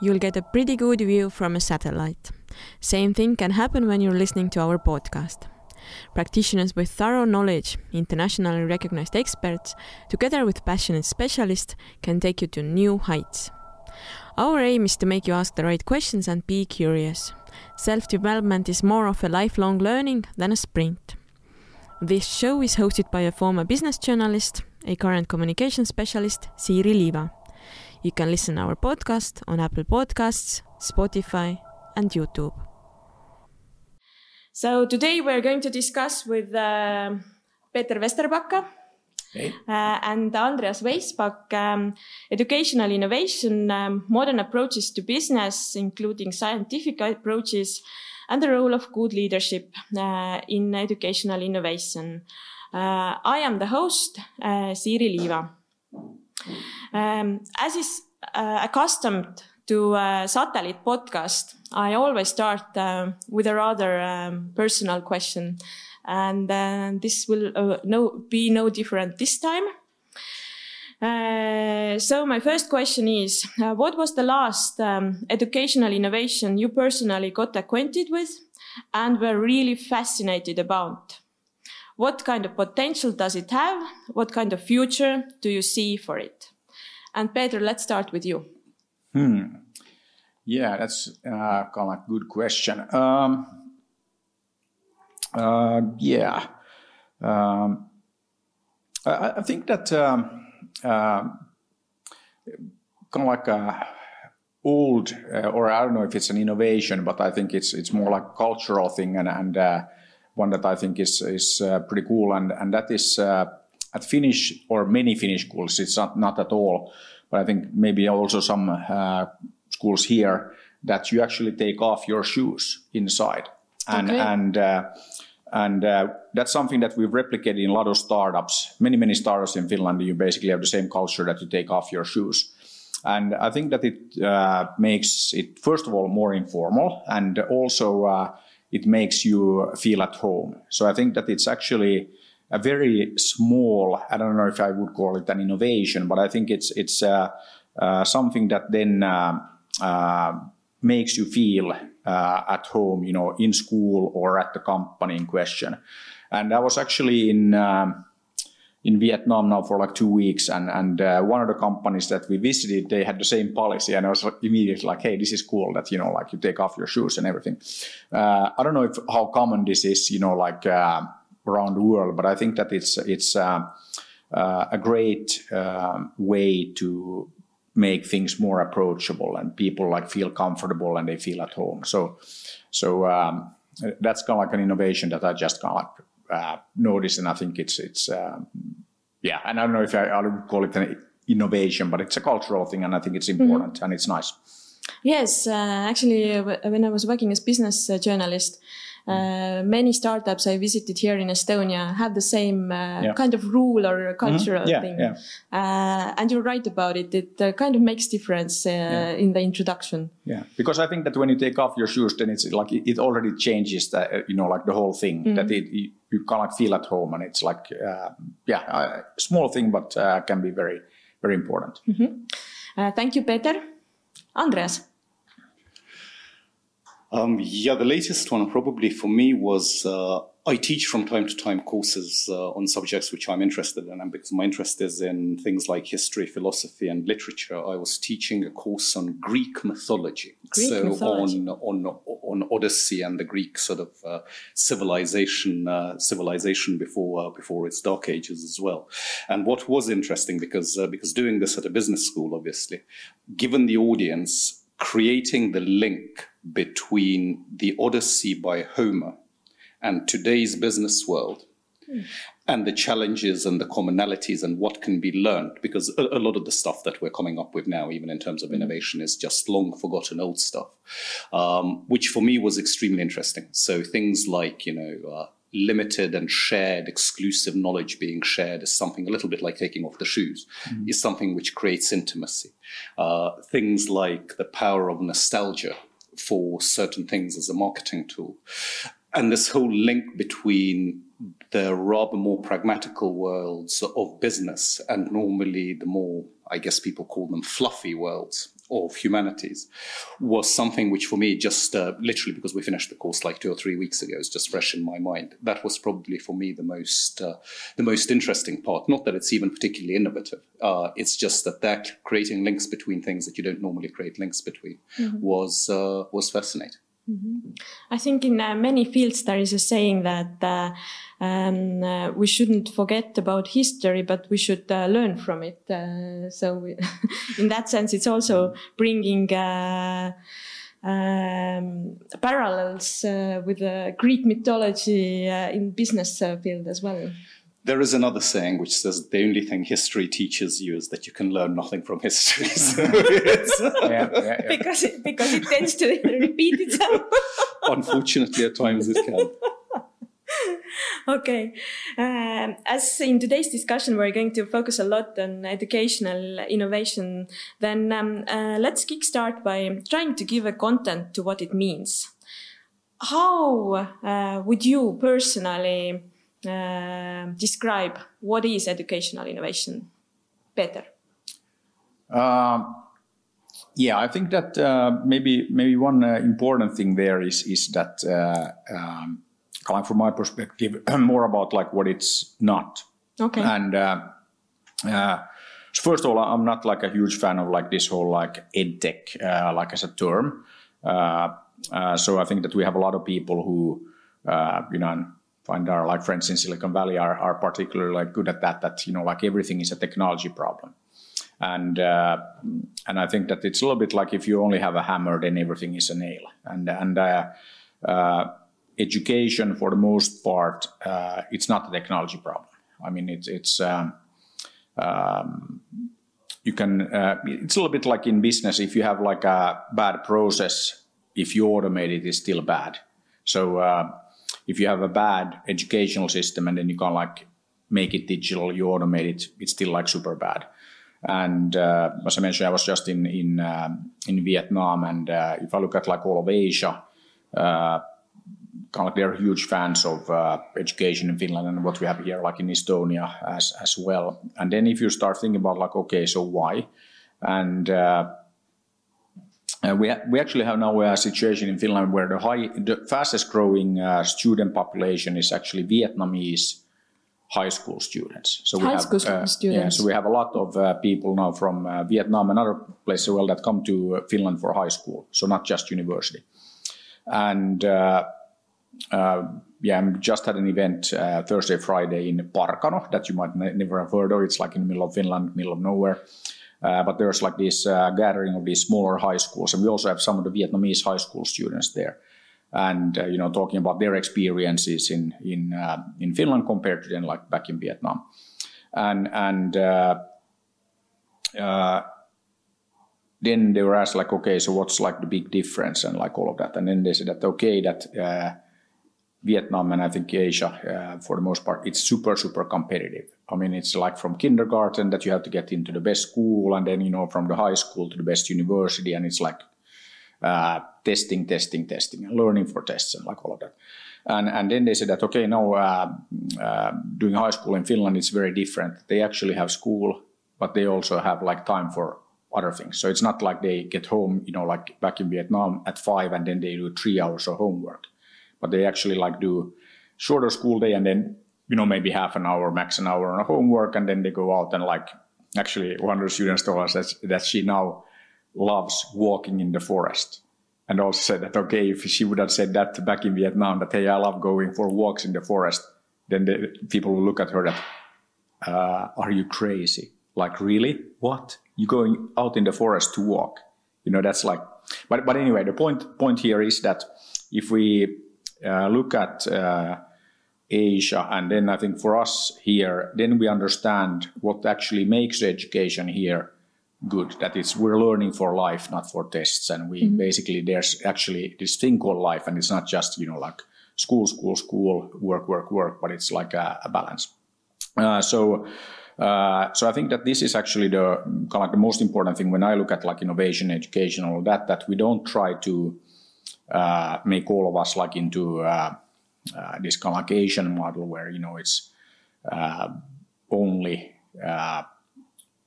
you'll get a pretty good view from a satellite. Same thing can happen when you're listening to our podcast. Practitioners with thorough knowledge, internationally recognized experts, together with passionate specialists, can take you to new heights. Our aim is to make you ask the right questions and be curious. Self development is more of a lifelong learning than a sprint. This show is hosted by a former business journalist, a current communication specialist, Siiri Liiva. You can listen our podcast on Apple Podcasts, Spotify, and YouTube. So today we're going to discuss with uh, Peter Vesterbacka Hey. uh, and Andreas Weisbach um, educational innovation, um, modern approaches to business, including scientific approaches, and the role of good leadership uh, in educational innovation. Uh, I am the host, uh, Siiri Liiva. Um, as is uh, accustomed to uh, satellite podcast, I always start uh, with a rather um, personal question, and uh, this will uh, no be no different this time. Uh, so my first question is, uh, what was the last um, educational innovation you personally got acquainted with and were really fascinated about? What kind of potential does it have? What kind of future do you see for it? And Peter, let's start with you. Yeah, that's uh, kind of a good question. Um, uh, yeah, um, I, I think that um, uh, kind of like a old, uh, or I don't know if it's an innovation, but I think it's it's more like a cultural thing and and uh, one that I think is is uh, pretty cool, and and that is uh, at Finnish or many Finnish schools. It's not not at all, but I think maybe also some uh, schools here that you actually take off your shoes inside, and Okay. and uh, and uh, that's something that we've replicated in a lot of startups. Many many startups in Finland, you basically have the same culture that you take off your shoes. And I think that it uh, makes it, first of all, more informal, and also uh, it makes you feel at home. So I think that it's actually a very small. I don't know if I would call it an innovation, but I think it's it's uh, uh, something that then uh, uh, makes you feel uh, at home, you know, in school or at the company in question. And I was actually in. Um, in Vietnam now for like two weeks, and and uh, one of the companies that we visited, they had the same policy, and I was immediately like, "Hey, this is cool that you know, like you take off your shoes and everything." Uh, I don't know if how common this is, you know, like uh, around the world, but I think that it's it's uh, uh, a great um way to make things more approachable and people like feel comfortable and they feel at home. So, so um, that's kind of like an innovation that I just kind of like uh, noticed, and I think it's it's um, yeah. And I don't know if I, I would call it an innovation, but it's a cultural thing, and I think it's important and it's nice. Yes, uh, actually, uh, when I was working as business uh, journalist, uh, many startups I visited here in Estonia have the same uh, Yeah. kind of rule or cultural Yeah, thing. yeah. Uh, and you're right about it. It uh, kind of makes difference uh, in the introduction. Yeah, because I think that when you take off your shoes, then it's like it it already changes the uh, you know like the whole thing that it you, you kind of feel at home, and it's like uh, yeah, a small thing, but uh, can be very very important. Uh, thank you, Peter. Andreas. Um, yeah, the latest one probably for me was uh, I teach from time to time courses uh, on subjects which I'm interested in, and because my interest is in things like history, philosophy, and literature, I was teaching a course on Greek mythology. Greek so mythology. on on on Odyssey and the Greek sort of uh, civilization uh, civilization before uh, before its dark ages as well. And what was interesting because uh, because doing this at a business school, obviously, given the audience, creating the link between the Odyssey by Homer and today's business world and the challenges and the commonalities and what can be learned because a, a lot of the stuff that we're coming up with now even in terms of innovation is just long forgotten old stuff um, which for me was extremely interesting. So things like you know uh, limited and shared exclusive knowledge being shared is something a little bit like taking off the shoes is something which creates intimacy. Uh, things like the power of nostalgia for certain things as a marketing tool. And this whole link between the rather more pragmatical worlds of business and normally the more, I guess people call them fluffy worlds of humanities was something which for me just uh, literally because we finished the course like two or three weeks ago is just fresh in my mind that was probably for me the most uh, the most interesting part not that it's even particularly innovative uh, it's just that that creating links between things that you don't normally create links between mm-hmm. was uh, was fascinating Mm-hmm. I think in uh, many fields there is a saying that uh, um, uh, we shouldn't forget about history, but we should uh, learn from it. Uh, so, we in that sense, it's also bringing uh, um, parallels with Greek mythology in business field as well. There is another saying which says the only thing history teaches you is that you can learn nothing from history. So yeah, yeah, yeah. Because, it, because it tends to repeat itself. Unfortunately, at times it can. okay. Um, as in today's discussion, we're going to focus a lot on educational innovation, then um, uh, let's kickstart by trying to give a content to what it means. How uh, would you personally uh, describe what is educational innovation better? Um, yeah, I think that uh, maybe maybe one uh, important thing there is is that uh, um, from my perspective, more about like what it's not. Okay. And uh, uh, first of all, I'm not like a huge fan of like this whole like ed tech like as a term. so I think that we have a lot of people who you know find our like friends in Silicon Valley are, are particularly like good at that. That you know like everything is a technology problem, and uh, and I think that it's a little bit like if you only have a hammer, then everything is a nail. And and uh, uh, education for the most part, uh, it's not a technology problem. I mean it's it's. Um, um, you can uh, it's a little bit like in business if you have like a bad process if you automate it it's still bad so uh, if you have a bad educational system and then you can't like make it digital, you automate it, it's still like super bad. And uh, as I mentioned, I was just in in uh, in Vietnam, and uh, if I look at like all of Asia, uh, kind of like they're huge fans of uh, education in Finland and what we have here, like in Estonia as as well. And then if you start thinking about like, okay, so why? And uh, uh, we, we actually have now a situation in Finland where the, high, the fastest growing uh, student population is actually Vietnamese high school students. So we high have, school uh, students. Yeah, so we have a lot of uh, people now from uh, Vietnam and other places as well that come to Finland for high school. So not just university. And uh, yeah, I'm just at an event Thursday, Friday in Parkano that you might never have heard of. It's like in the middle of Finland, middle of nowhere. Uh, but there's like this uh, gathering of these smaller high schools, and we also have some of the Vietnamese high school students there, and uh, you know talking about their experiences in in uh, in Finland compared to then like back in Vietnam, and and uh, uh, then they were asked like, okay, so what's like the big difference and like all of that, and then they said that okay that. Vietnam and I think Asia, for the most part, it's super, super competitive I mean, it's like from kindergarten that you have to get into the best school, and then you know from the high school to the best university, and it's like uh, testing, testing, testing, and learning for tests and like all of that. And and then they said that okay, now uh, uh, doing high school in Finland it's very different. They actually have school, but they also have like time for other things. So it's not like they get home, you know, like back in Vietnam at five, and then they do three hours of homework, but they actually like do shorter school day and then you know, maybe half an hour, max an hour on homework, and then they go out and like, actually, one of the students told us that, that she now loves walking in the forest. And also said that, okay, if she would have said that back in Vietnam, that, hey, I love going for walks in the forest, then the people will look at her that, uh, are you crazy? Like, really? What? You going out in the forest to walk? You know, that's like, but, but anyway, the point, point here is that if we look at, uh, Asia. And then I think for us here, then we understand what actually makes education here good. That is, we're learning for life, not for tests. And we mm-hmm. basically there's actually this thing called life, and it's not just you know like school, school, school, work, work, work, but it's like a, a balance. Uh, so. Uh, so I think that this is actually the kind of like the most important thing when I look at like innovation, education, all that. That we don't try to uh, make all of us like into this kind of Asian model where you know it's uh, only uh,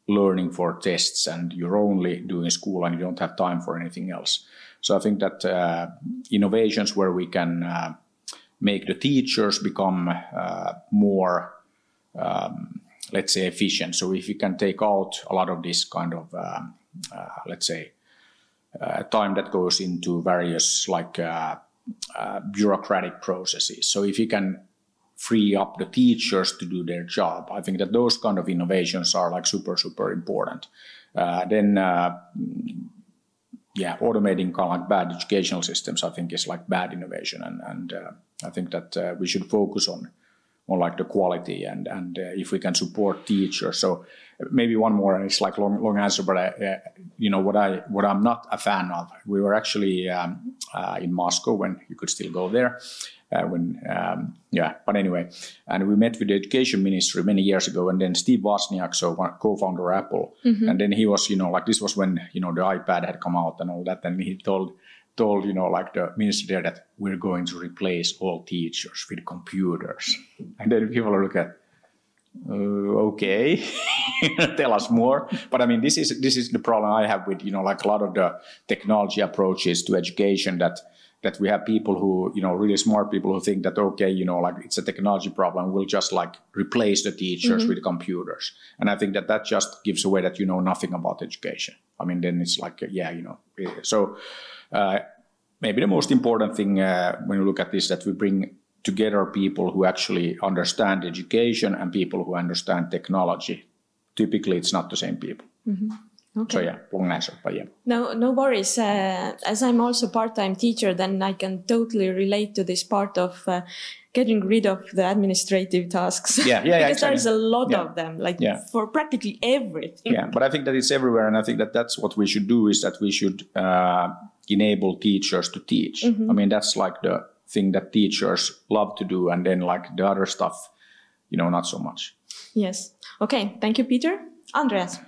learning for tests and you're only doing school and you don't have time for anything else. So I think that uh, innovations where we can uh, make the teachers become uh, more, um, let's say, efficient. So if you can take out a lot of this kind of, um, uh, let's say, time that goes into various like uh, bureaucratic processes. So if you can free up the teachers to do their job. I think that those kind of innovations are like super, super important. Uh, then, uh, yeah, automating kind of like bad educational systems, I think is like bad innovation. And, and uh, I think that uh, we should focus on, on like the quality and, and uh, if we can support teachers. So maybe one more, and it's like long, long answer, but I, uh, you know, what I, what I'm not a fan of, we were actually um, in Moscow when you could still go there uh, when um, yeah but anyway. And we met with the education ministry many years ago and then steve wozniak so co-founder apple. Mm-hmm. and then he was you know like this was when you know the ipad had come out and all that and he told told you know like the minister there that we're going to replace all teachers with computers. And then people look at uh, okay. Tell us more. But i mean this is this is the problem i have with you know like a lot of the technology approaches to education that that we have people who you know really smart people who think that okay you know like it's a technology problem. We'll just like replace the teachers mm-hmm. with computers. And i think that that just gives away that you know nothing about education. I mean then it's like yeah you know. So uh, maybe the most important thing uh, when you look at this that we bring together people who actually understand education and people who understand technology typically it's not the same people mm-hmm. Okay. So yeah, long answer, but yeah. No, no worries. Uh, as I'm also part-time teacher, then I can totally relate to this part of uh, getting rid of the administrative tasks. Yeah, yeah, because yeah, there's a lot yeah. of them, like yeah. for practically everything. Yeah, but I think that it's everywhere, and I think that that's what we should do is that we should uh, enable teachers to teach. Mm-hmm. I mean, that's like the thing that teachers love to do, and then like the other stuff, you know, not so much. Yes. Okay. Thank you, Peter. Andreas.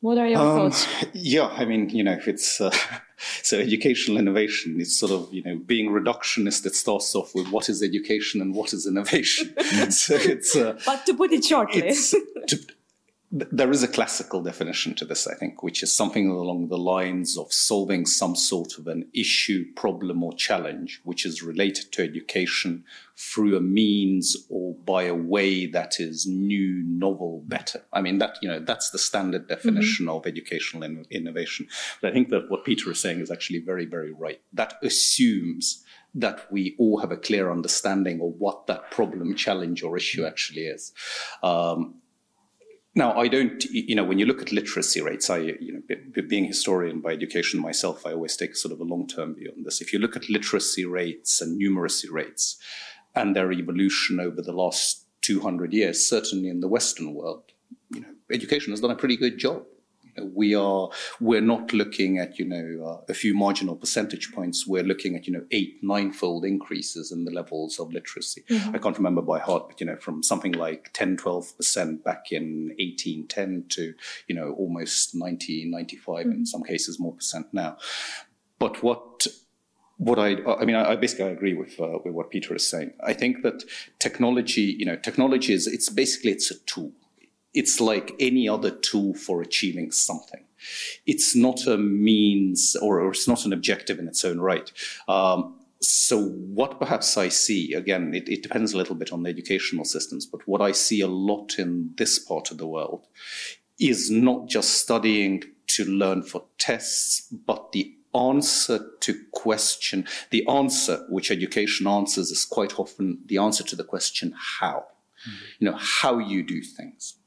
What are your um, thoughts? Yeah, I mean, you know, if it's uh, so educational innovation, it's sort of you know being reductionist. It starts off with what is education and what is innovation. so it's. Uh, but to put it shortly, to, there is a classical definition to this, I think, which is something along the lines of solving some sort of an issue, problem, or challenge, which is related to education through a means or by a way that is new, novel, better. I mean, that, you know, that's the standard definition mm-hmm. of educational in- innovation. But I think that what Peter is saying is actually very, very right. That assumes that we all have a clear understanding of what that problem, challenge, or issue actually is. Um, now, I don't, you know, when you look at literacy rates, I, you know, being a historian by education myself, I always take sort of a long term view on this. If you look at literacy rates and numeracy rates and their evolution over the last 200 years, certainly in the Western world, you know, education has done a pretty good job we are we're not looking at you know uh, a few marginal percentage points we're looking at you know eight ninefold increases in the levels of literacy mm-hmm. i can't remember by heart but you know from something like 10 12% back in 1810 to you know almost 90 95 mm-hmm. in some cases more percent now but what what I, I mean, I, basically I agree with uh, with what Peter is saying. I think that technology, you know, technology is it's basically it's a tool it's like any other tool for achieving something. It's not a means or, or it's not an objective in its own right. Um, so what perhaps I see, again, it, it, depends a little bit on the educational systems, but what I see a lot in this part of the world is not just studying to learn for tests, but the answer to question, the answer which education answers is quite often the answer to the question how. Mm-hmm. You know, how you do things.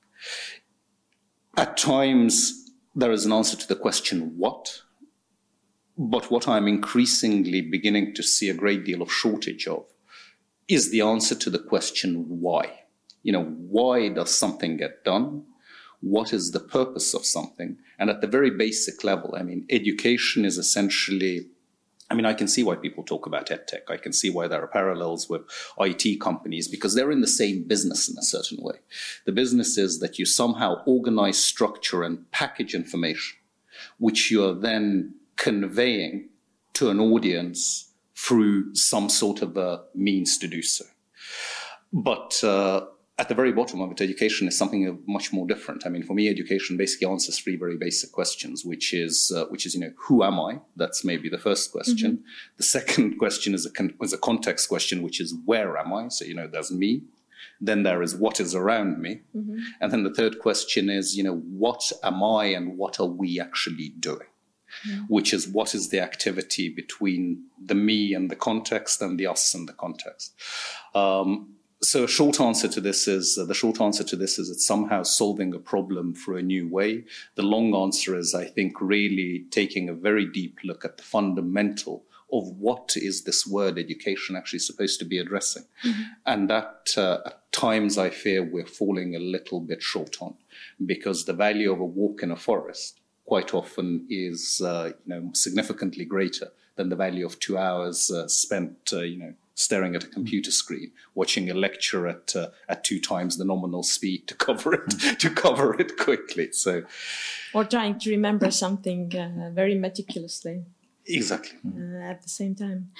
At times, there is an answer to the question, what? But what I'm increasingly beginning to see a great deal of shortage of is the answer to the question, why? You know, why does something get done? What is the purpose of something? And at the very basic level, I mean, education is essentially I mean, I can see why people talk about edtech. I can see why there are parallels with IT companies because they're in the same business in a certain way. The business is that you somehow organize, structure, and package information, which you are then conveying to an audience through some sort of a means to do so. But uh, at the very bottom of it, education is something much more different. I mean, for me, education basically answers three very basic questions, which is, uh, which is, you know, who am I? That's maybe the first question. Mm-hmm. The second question is a, con- is a context question, which is where am I? So, you know, there's me. Then there is what is around me. Mm-hmm. And then the third question is, you know, what am I and what are we actually doing? Mm-hmm. Which is what is the activity between the me and the context and the us and the context. Um, so a short answer to this is uh, the short answer to this is it's somehow solving a problem through a new way. The long answer is I think really taking a very deep look at the fundamental of what is this word education actually supposed to be addressing, mm-hmm. and that uh, at times I fear we're falling a little bit short on because the value of a walk in a forest quite often is uh, you know significantly greater than the value of two hours uh, spent uh, you know staring at a computer screen, watching a lecture at uh, at two times the nominal speed to cover it to cover it quickly. So, or trying to remember something uh, very meticulously. Exactly. Uh, at the same time.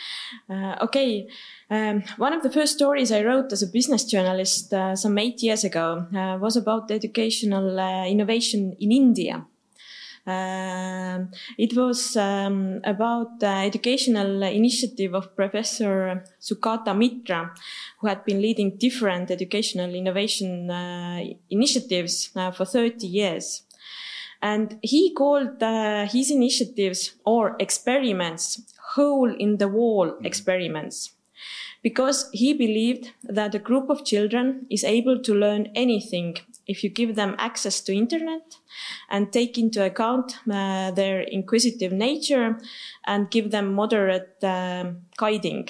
Uh, okay. Um, one of the first stories I wrote as a business journalist uh, some eight years ago uh, was about educational innovation in India. Um, it was um, about the educational initiative of Professor Sugata Mitra, who had been leading different educational innovation uh, initiatives uh, for 30 years. And he called uh, his initiatives or experiments hole in the wall mm-hmm. experiments because he believed that a group of children is able to learn anything if you give them access to internet and take into account uh, their inquisitive nature and give them moderate um, guiding.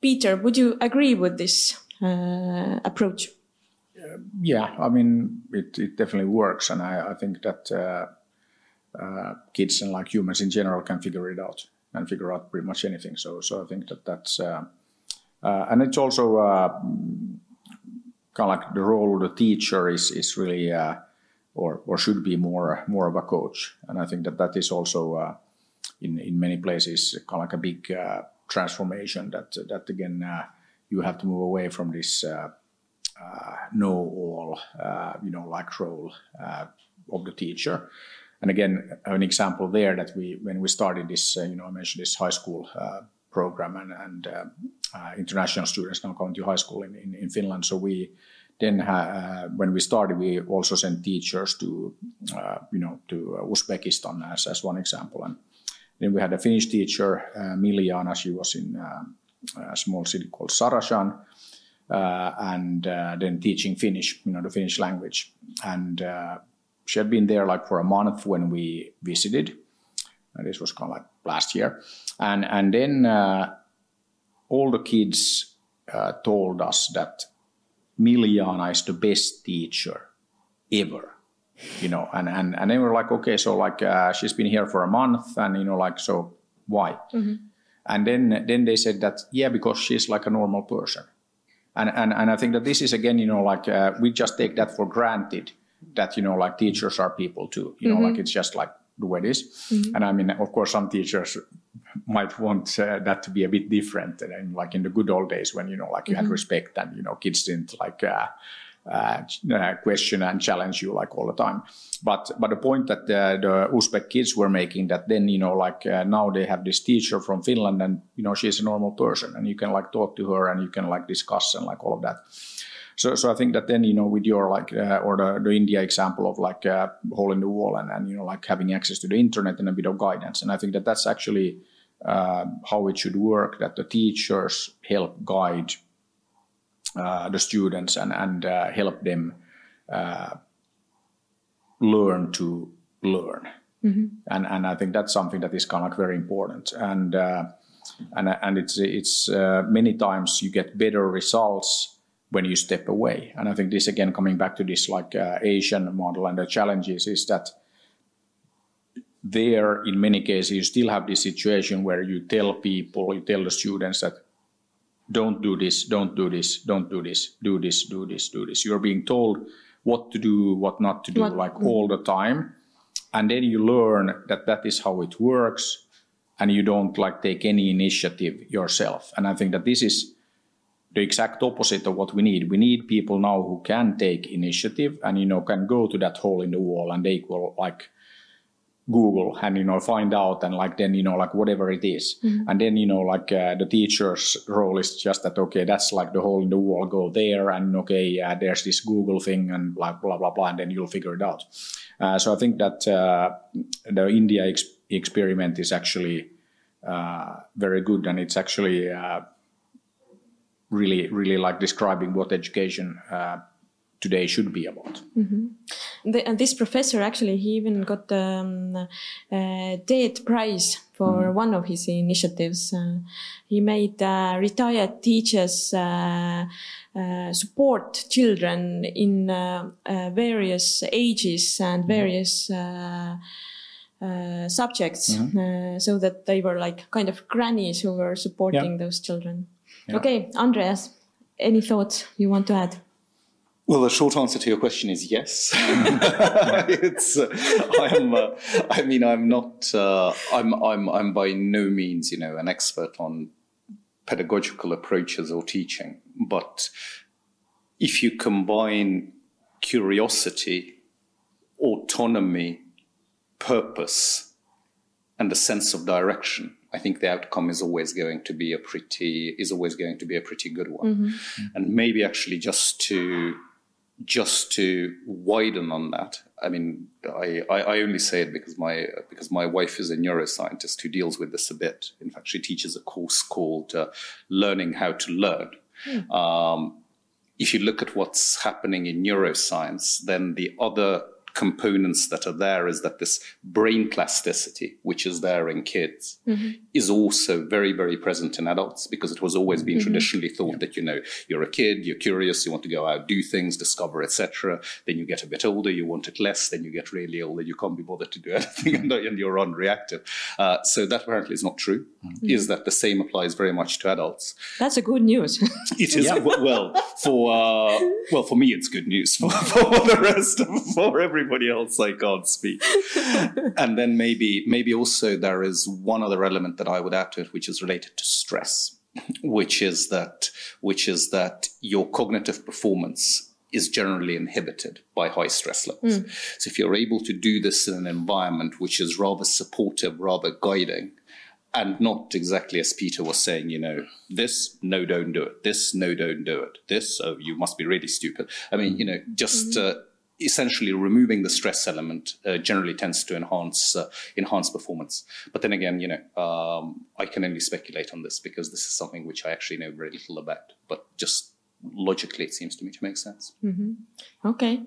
Peter, would you agree with this uh, approach? Uh, yeah, I mean, it, it definitely works. And I, I think that uh, uh, kids and like humans in general can figure it out and figure out pretty much anything. So, so I think that that's, and it's also kind of like the role of the teacher is is really uh, or or should be more more of a coach, and I think that that is also uh, in in many places kind of like a big uh, transformation that that again uh, you have to move away from this uh, uh, know all you know like role of the teacher. And again, an example there that we when we started this, you know, I mentioned this high school program and, and uh, international students now going to high school in, in, in Finland. So we then uh, when we started, we also sent teachers to uh, you know to Uzbekistan as, as one example, and then we had a Finnish teacher, uh, Miljana. She was in a small city called Sarashan, and then teaching Finnish, you know, the Finnish language, and she had been there like for a month when we visited. And this was kind of like last year, and and then all the kids uh, told us that Miljana is the best teacher ever, you know, and and and they were like, okay, so like uh, she's been here for a month, and you know, like so why? Mm-hmm. And then then they said that yeah, because she's like a normal person, and and and I think that this is again, you know, like uh, we just take that for granted that you know, like teachers are people too, you know, mm-hmm. like it's just like the way it is. Mm-hmm. And I mean, of course, some teachers might want uh, that to be a bit different and like in the good old days when you know like you mm-hmm. had respect and you know kids didn't like uh, uh, uh, question and challenge you like all the time but but the point that the, the uzbek kids were making that then you know like uh, now they have this teacher from finland and you know she's a normal person and you can like talk to her and you can like discuss and like all of that so, so I think that then you know with your like uh, or the, the India example of like uh, hole in the wall and, and you know like having access to the internet and a bit of guidance, and I think that that's actually uh, how it should work that the teachers help guide uh, the students and, and uh, help them uh, learn to learn. Mm-hmm. And, and I think that's something that is kind of like very important. And, uh, and, and it's, it's uh, many times you get better results when you step away. And I think this again, coming back to this like uh, Asian model and the challenges is that there, in many cases, you still have this situation where you tell people, you tell the students that don't do this, don't do this, don't do this, do this, do this, do this. You're being told what to do, what not to do, what? like all the time. And then you learn that that is how it works and you don't like take any initiative yourself. And I think that this is the exact opposite of what we need. We need people now who can take initiative and you know can go to that hole in the wall and they will like Google and you know find out and like then you know like whatever it is. Mm-hmm. and then you know like uh, the teacher's role is just that okay that's like the hole in the wall go there and okay yeah there's this Google thing and like blah blah blah and then you'll figure it out. Uh, so I think that uh, the India ex- experiment is actually uh, very good and it's actually uh, really really like describing what education uh, today should be about. The, and this professor actually he even got the um, uh, prize for one of his initiatives. Uh, he made uh, retired teachers uh, uh, support children in uh, uh, various ages and various. Uh, uh, subjects, uh, so that they were like kind of grannies who were supporting those children. Okay, Andreas, any thoughts you want to add? Well, the short answer to your question is yes. it's, uh, I'm, uh, I mean, I'm not, uh, I'm, I'm, I'm by no means, you know, an expert on pedagogical approaches or teaching, but if you combine curiosity, autonomy, purpose, and a sense of direction, I think the outcome is always going to be a pretty is always going to be a pretty good one. And maybe actually just to just to widen on that, I mean, I, I, I only say it because my because my wife is a neuroscientist who deals with this a bit. In fact, she teaches a course called uh, "Learning How to Learn." Um, if you look at what's happening in neuroscience, then the other components that are there is that this brain plasticity, which is there in kids, mm-hmm. Is also very, very present in adults because it was always been traditionally thought that, you know, you're a kid, you're curious, you want to go out, do things, discover, etc. Then you get a bit older, you want it less, then you get really older, you can't be bothered to do anything and, and you're unreactive. Uh, so that apparently is not true. Is that the same applies very much to adults? That's a good news. It is w- well for uh, well for me. It's good news for, for the rest of, for everybody else. I can't speak. and then maybe maybe also there is one other element that I would add to it, which is related to stress, which is that which is that your cognitive performance is generally inhibited by high stress levels. So if you're able to do this in an environment which is rather supportive, rather guiding, and not exactly as Peter was saying, you know, this, no, don't do it. This, no, don't do it. This, oh, you must be really stupid. I mean, you know, just uh, essentially removing the stress element uh, generally tends to enhance uh, enhance performance. But then again, you know, um, I can only speculate on this because this is something which I actually know very little about. But just logically, it seems to me to make sense. Okay.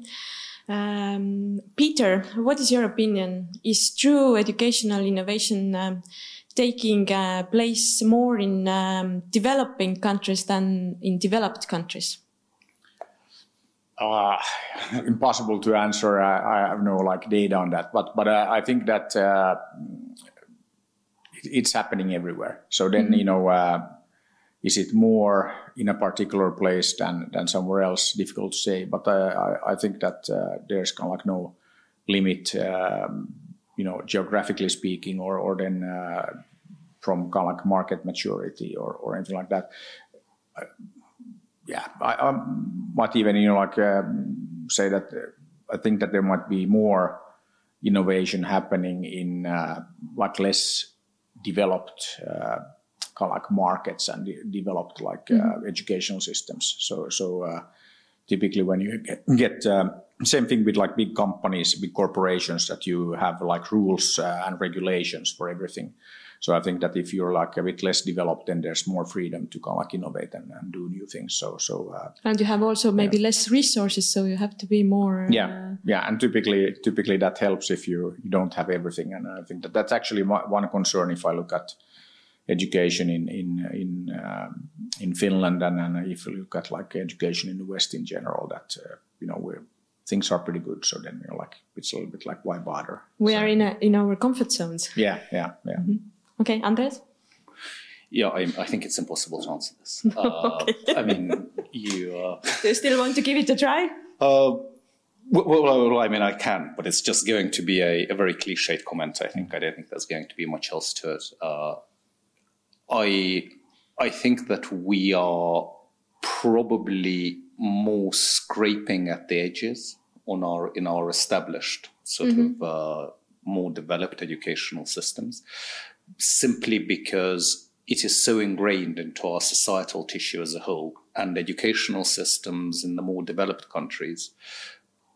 Um, Peter, what is your opinion? Is true educational innovation um, taking uh, place more in um, developing countries than in developed countries? Uh, impossible to answer. I, I have no like data on that, but but uh, I think that uh, it, it's happening everywhere. So then you know, uh, is it more in a particular place than than somewhere else? Difficult to say. But uh, I I think that uh, there's kind of like no limit, um, you know, geographically speaking, or or then uh, from kind of like market maturity or or anything like that yeah, I, I might even you know like um, say that uh, I think that there might be more innovation happening in uh, like less developed uh, kind of like markets and de- developed like uh, educational systems. So so uh, typically when you get, get um, same thing with like big companies, big corporations that you have like rules uh, and regulations for everything. So I think that if you're like a bit less developed, then there's more freedom to kind of like innovate and, and do new things. So so uh, And you have also maybe less resources, so you have to be more. yeah uh, yeah and typically typically that helps if you, you don't have everything and i think that that's actually my, one concern if i look at education in in in um, in finland and, and if you look at like education in the west in general that uh, you know we're things are pretty good so then you're like it's a little bit like why bother we are in a, in our comfort zones. yeah yeah yeah Okay, Andres. Yeah, I, I think it's impossible to answer this. Uh, I mean, you. Uh, Do you still want to give it a try? Uh, well, well, well, I mean, I can, but it's just going to be a, a very cliched comment. I think I don't think there's going to be much else to it. Uh, I I think that we are probably more scraping at the edges on our in our established sort mm-hmm. of uh, more developed educational systems, simply because it is so ingrained into our societal tissue as a whole, and educational systems in the more developed countries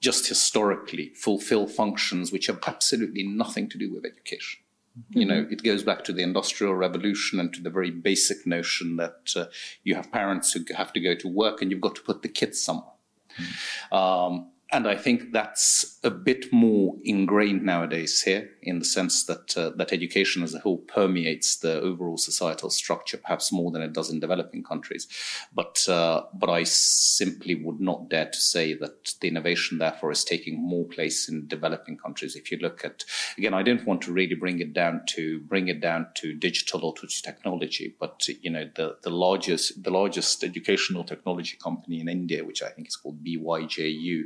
just historically fulfill functions which have absolutely nothing to do with education. Mm-hmm. You know, it goes back to the Industrial Revolution and to the very basic notion that uh, you have parents who have to go to work and you've got to put the kids somewhere. Mm-hmm. Um, and I think that's a bit more ingrained nowadays here, in the sense that uh, that education as a whole permeates the overall societal structure, perhaps more than it does in developing countries. But uh, but I simply would not dare to say that the innovation, therefore, is taking more place in developing countries. If you look at again, I don't want to really bring it down to bring it down to digital or to technology, but you know the the largest the largest educational technology company in India, which I think is called BYJU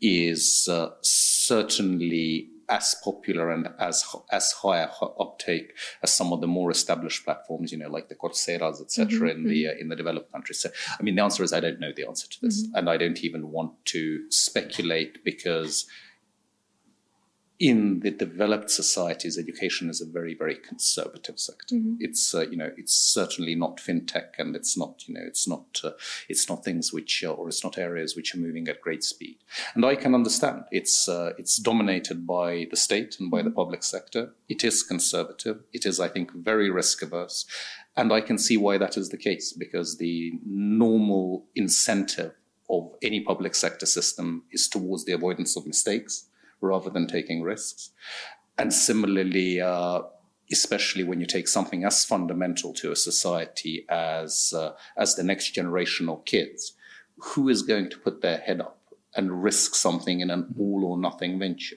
is uh, certainly as popular and as as high uptake as some of the more established platforms, you know, like the Coursera's, etc., mm-hmm. in the uh, in the developed countries. So, I mean, the answer is I don't know the answer to this, mm-hmm. and I don't even want to speculate because in the developed societies, education is a very, very conservative sector. Mm-hmm. It's uh, you know it's certainly not fintech, and it's not you know it's not uh, it's not things which uh, or it's not areas which are moving at great speed. And I can understand it's uh, it's dominated by the state and by the mm-hmm. public sector. It is conservative. It is, I think, very risk averse, and I can see why that is the case because the normal incentive of any public sector system is towards the avoidance of mistakes rather than taking risks. And similarly, uh, especially when you take something as fundamental to a society as uh, as the next generation of kids, who is going to put their head up and risk something in an all or nothing venture?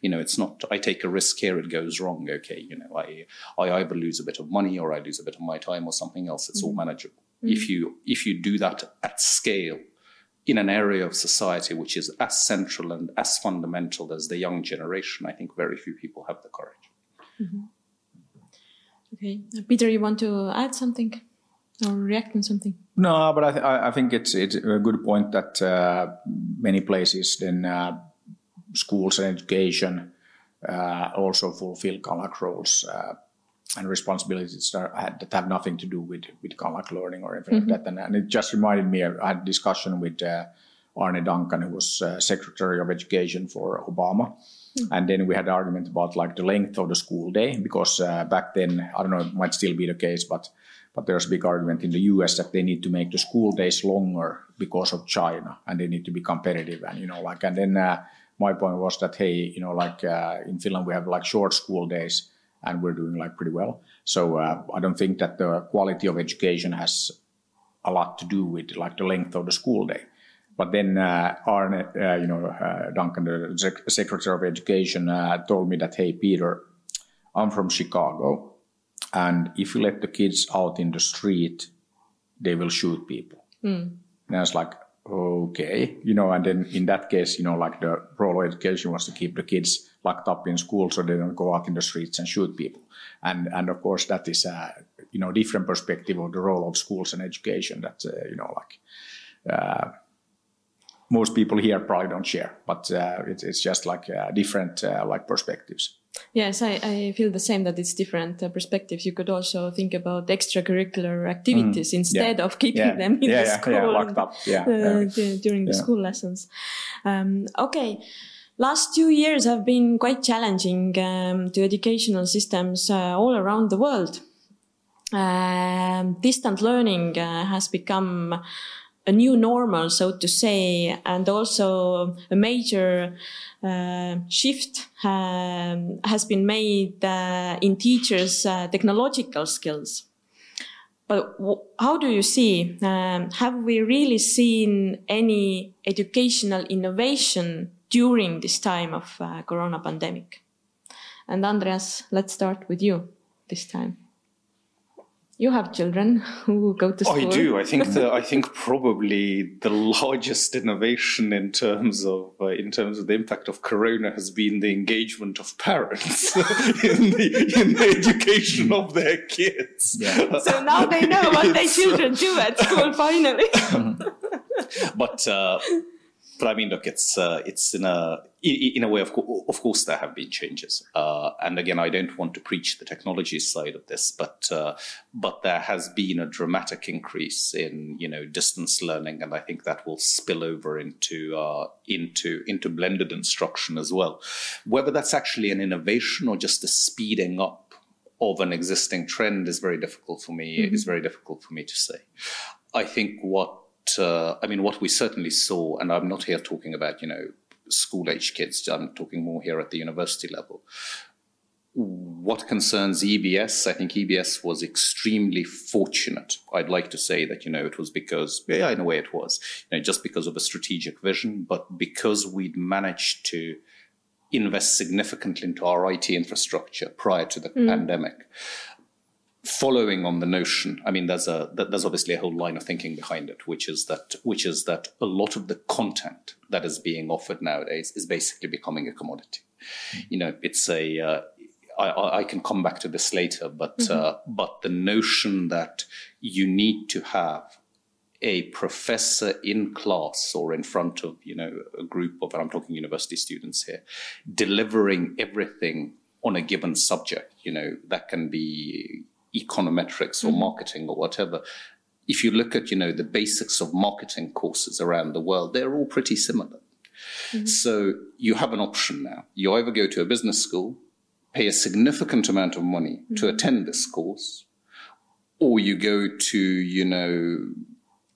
You know, it's not I take a risk here, it goes wrong. Okay, you know, I I either lose a bit of money or I lose a bit of my time or something else. It's mm-hmm. all manageable. Mm-hmm. If you if you do that at scale in an area of society which is as central and as fundamental as the young generation, I think very few people have the courage. Mm-hmm. Okay, Peter, you want to add something or react on something? No, but I, th- I think it's it's a good point that uh, many places then uh, schools and education uh, also fulfill KALAK roles uh, and responsibilities that, that have nothing to do with with KALAK learning or anything mm-hmm. like that. And, and, it just reminded me. I had a discussion with uh, Arne Duncan, who was uh, Secretary of Education for Obama. Mm-hmm. And then we had an argument about like the length of the school day because uh, back then I don't know it might still be the case, but but there's a big argument in the U.S. that they need to make the school days longer because of China, and they need to be competitive. And you know, like, and then uh, my point was that hey, you know, like uh, in Finland we have like short school days, and we're doing like pretty well. So uh, I don't think that the quality of education has a lot to do with like the length of the school day. But then uh, Arne, uh, you know, uh, Duncan, the Secretary of Education, uh, told me that, hey, Peter, I'm from Chicago, and if you let the kids out in the street, they will shoot people. Mm. And I was like, okay, you know, and then in that case, you know, like the role of education was to keep the kids locked up in school so they don't go out in the streets and shoot people. And and of course that is a you know different perspective of the role of schools and education that uh, you know like. Uh, most people here probably don't share, but uh, it, it's just like uh, different uh, like perspectives. Yes, I, I feel the same that it's different uh, perspectives. You could also think about extracurricular activities mm, instead yeah, of keeping yeah, them in yeah, the school yeah, locked up. Yeah, uh, during the school lessons. Um, okay, last two years have been quite challenging um, to educational systems uh, all around the world. Um, distant learning uh, has become a new normal, so to say, and also a major uh, shift um, has been made uh, in teachers' uh, technological skills. But how do you see? Um, have we really seen any educational innovation during this time of uh, corona pandemic? And Andreas, let's start with you this time. you have children who go to school. I do. I think the, I think probably the largest innovation in terms of uh, in terms of the impact of Corona has been the engagement of parents in the in the education of their kids. Yeah. So now they know what their children do at school. Finally. but uh, but I mean, look, it's uh, it's in a in a way, of, co- of course, there have been changes. Uh, and again, I don't want to preach the technology side of this, but uh, but there has been a dramatic increase in you know distance learning, and I think that will spill over into uh, into into blended instruction as well. Whether that's actually an innovation or just a speeding up of an existing trend is very difficult for me. Mm-hmm. Is very difficult for me to say. I think what uh, I mean, what we certainly saw, and I'm not here talking about, you know, school age kids, I'm talking more here at the university level. What concerns EBS, I think EBS was extremely fortunate. I'd like to say that, you know, it was because, yeah, in a way it was, you know, just because of a strategic vision, but because we'd managed to invest significantly into our IT infrastructure prior to the mm. pandemic following on the notion, I mean, there's a there's obviously a whole line of thinking behind it, which is that which is that a lot of the content that is being offered nowadays is basically becoming a commodity. Mm-hmm. You know, it's a uh, I, I, can come back to this later, but mm-hmm. uh, but the notion that you need to have a professor in class or in front of you know a group of and I'm talking university students here, delivering everything on a given subject. You know that can be econometrics or mm-hmm. marketing or whatever, if you look at, you know, the basics of marketing courses around the world, they're all pretty similar. Mm-hmm. So you have an option now. You either go to a business school, pay a significant amount of money mm-hmm. to attend this course, or you go to, you know,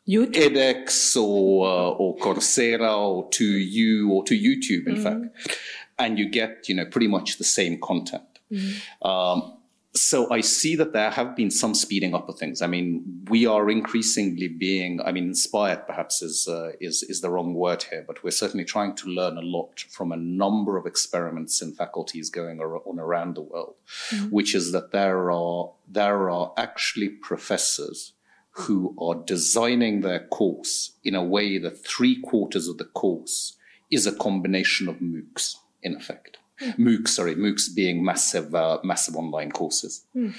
YouTube. edX or uh, or Coursera or to you or to YouTube, in mm-hmm. fact, and you get you know pretty much the same content. Mm-hmm. Um, so I see that there have been some speeding up of things. I mean, we are increasingly being, I mean, inspired perhaps is, uh, is, is the wrong word here, but we're certainly trying to learn a lot from a number of experiments in faculties going on around the world, mm-hmm. which is that there are, there are actually professors who are designing their course in a way that three quarters of the course is a combination of MOOCs in effect. Mm. MOOCs, sorry, MOOCs being massive, uh, massive online courses. Mm.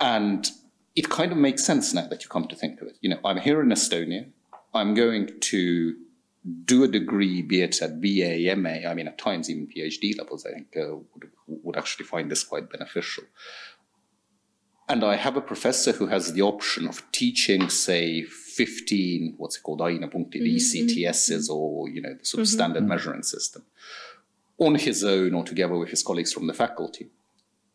And it kind of makes sense now that you come to think of it. You know, I'm here in Estonia. I'm going to do a degree, be it at BA, MA, I mean, at times even PhD levels, I think uh, would, would actually find this quite beneficial. And I have a professor who has the option of teaching, say, 15, what's it called, ainepunktid, mm-hmm. ECTSs, or, you know, the sort of mm-hmm. standard mm-hmm. measuring system on his own or together with his colleagues from the faculty.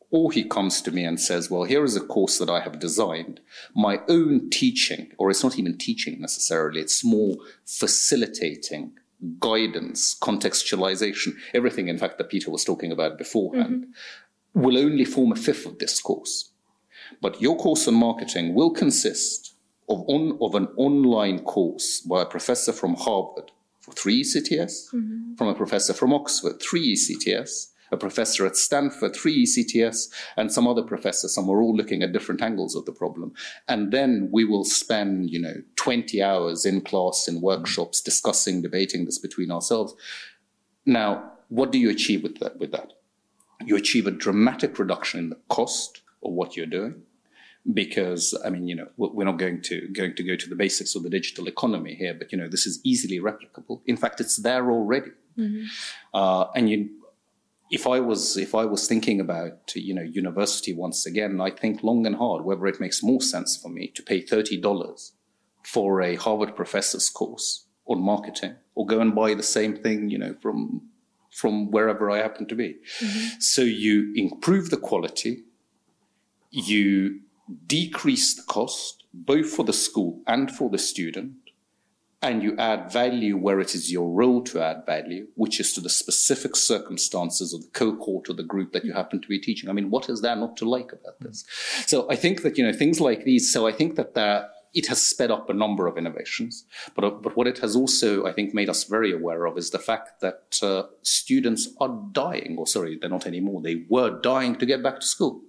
Or he comes to me and says, Well, here is a course that I have designed. My own teaching, or it's not even teaching necessarily, it's more facilitating guidance, contextualization, everything, in fact, that Peter was talking about beforehand, mm-hmm. will only form a fifth of this course. But your course on marketing will consist of, on, of an online course by a professor from Harvard three ECTS, mm-hmm. from a professor from Oxford, three ECTS, a professor at Stanford, three ECTS, and some other professors. Some are all looking at different angles of the problem. And then we will spend, you know, 20 hours in class, in workshops, discussing, debating this between ourselves. Now, what do you achieve with that? With that? You achieve a dramatic reduction in the cost of what you're doing because I mean, you know, we're not going to going to go to the basics of the digital economy here, but you know, this is easily replicable. In fact, it's there already. Mm-hmm. Uh, and you, if I was if I was thinking about you know university once again, I think long and hard whether it makes more sense for me to pay thirty dollars for a Harvard professor's course on marketing, or go and buy the same thing, you know, from from wherever I happen to be. Mm-hmm. So you improve the quality, you decrease the cost, both for the school and for the student, and you add value where it is your role to add value, which is to the specific circumstances of the cohort or the group that you happen to be teaching. I mean, what is there not to like about this? So I think that, you know, things like these, so I think that there, it has sped up a number of innovations. But, but what it has also, I think, made us very aware of is the fact that uh, students are dying, or sorry, they're not anymore, they were dying to get back to school.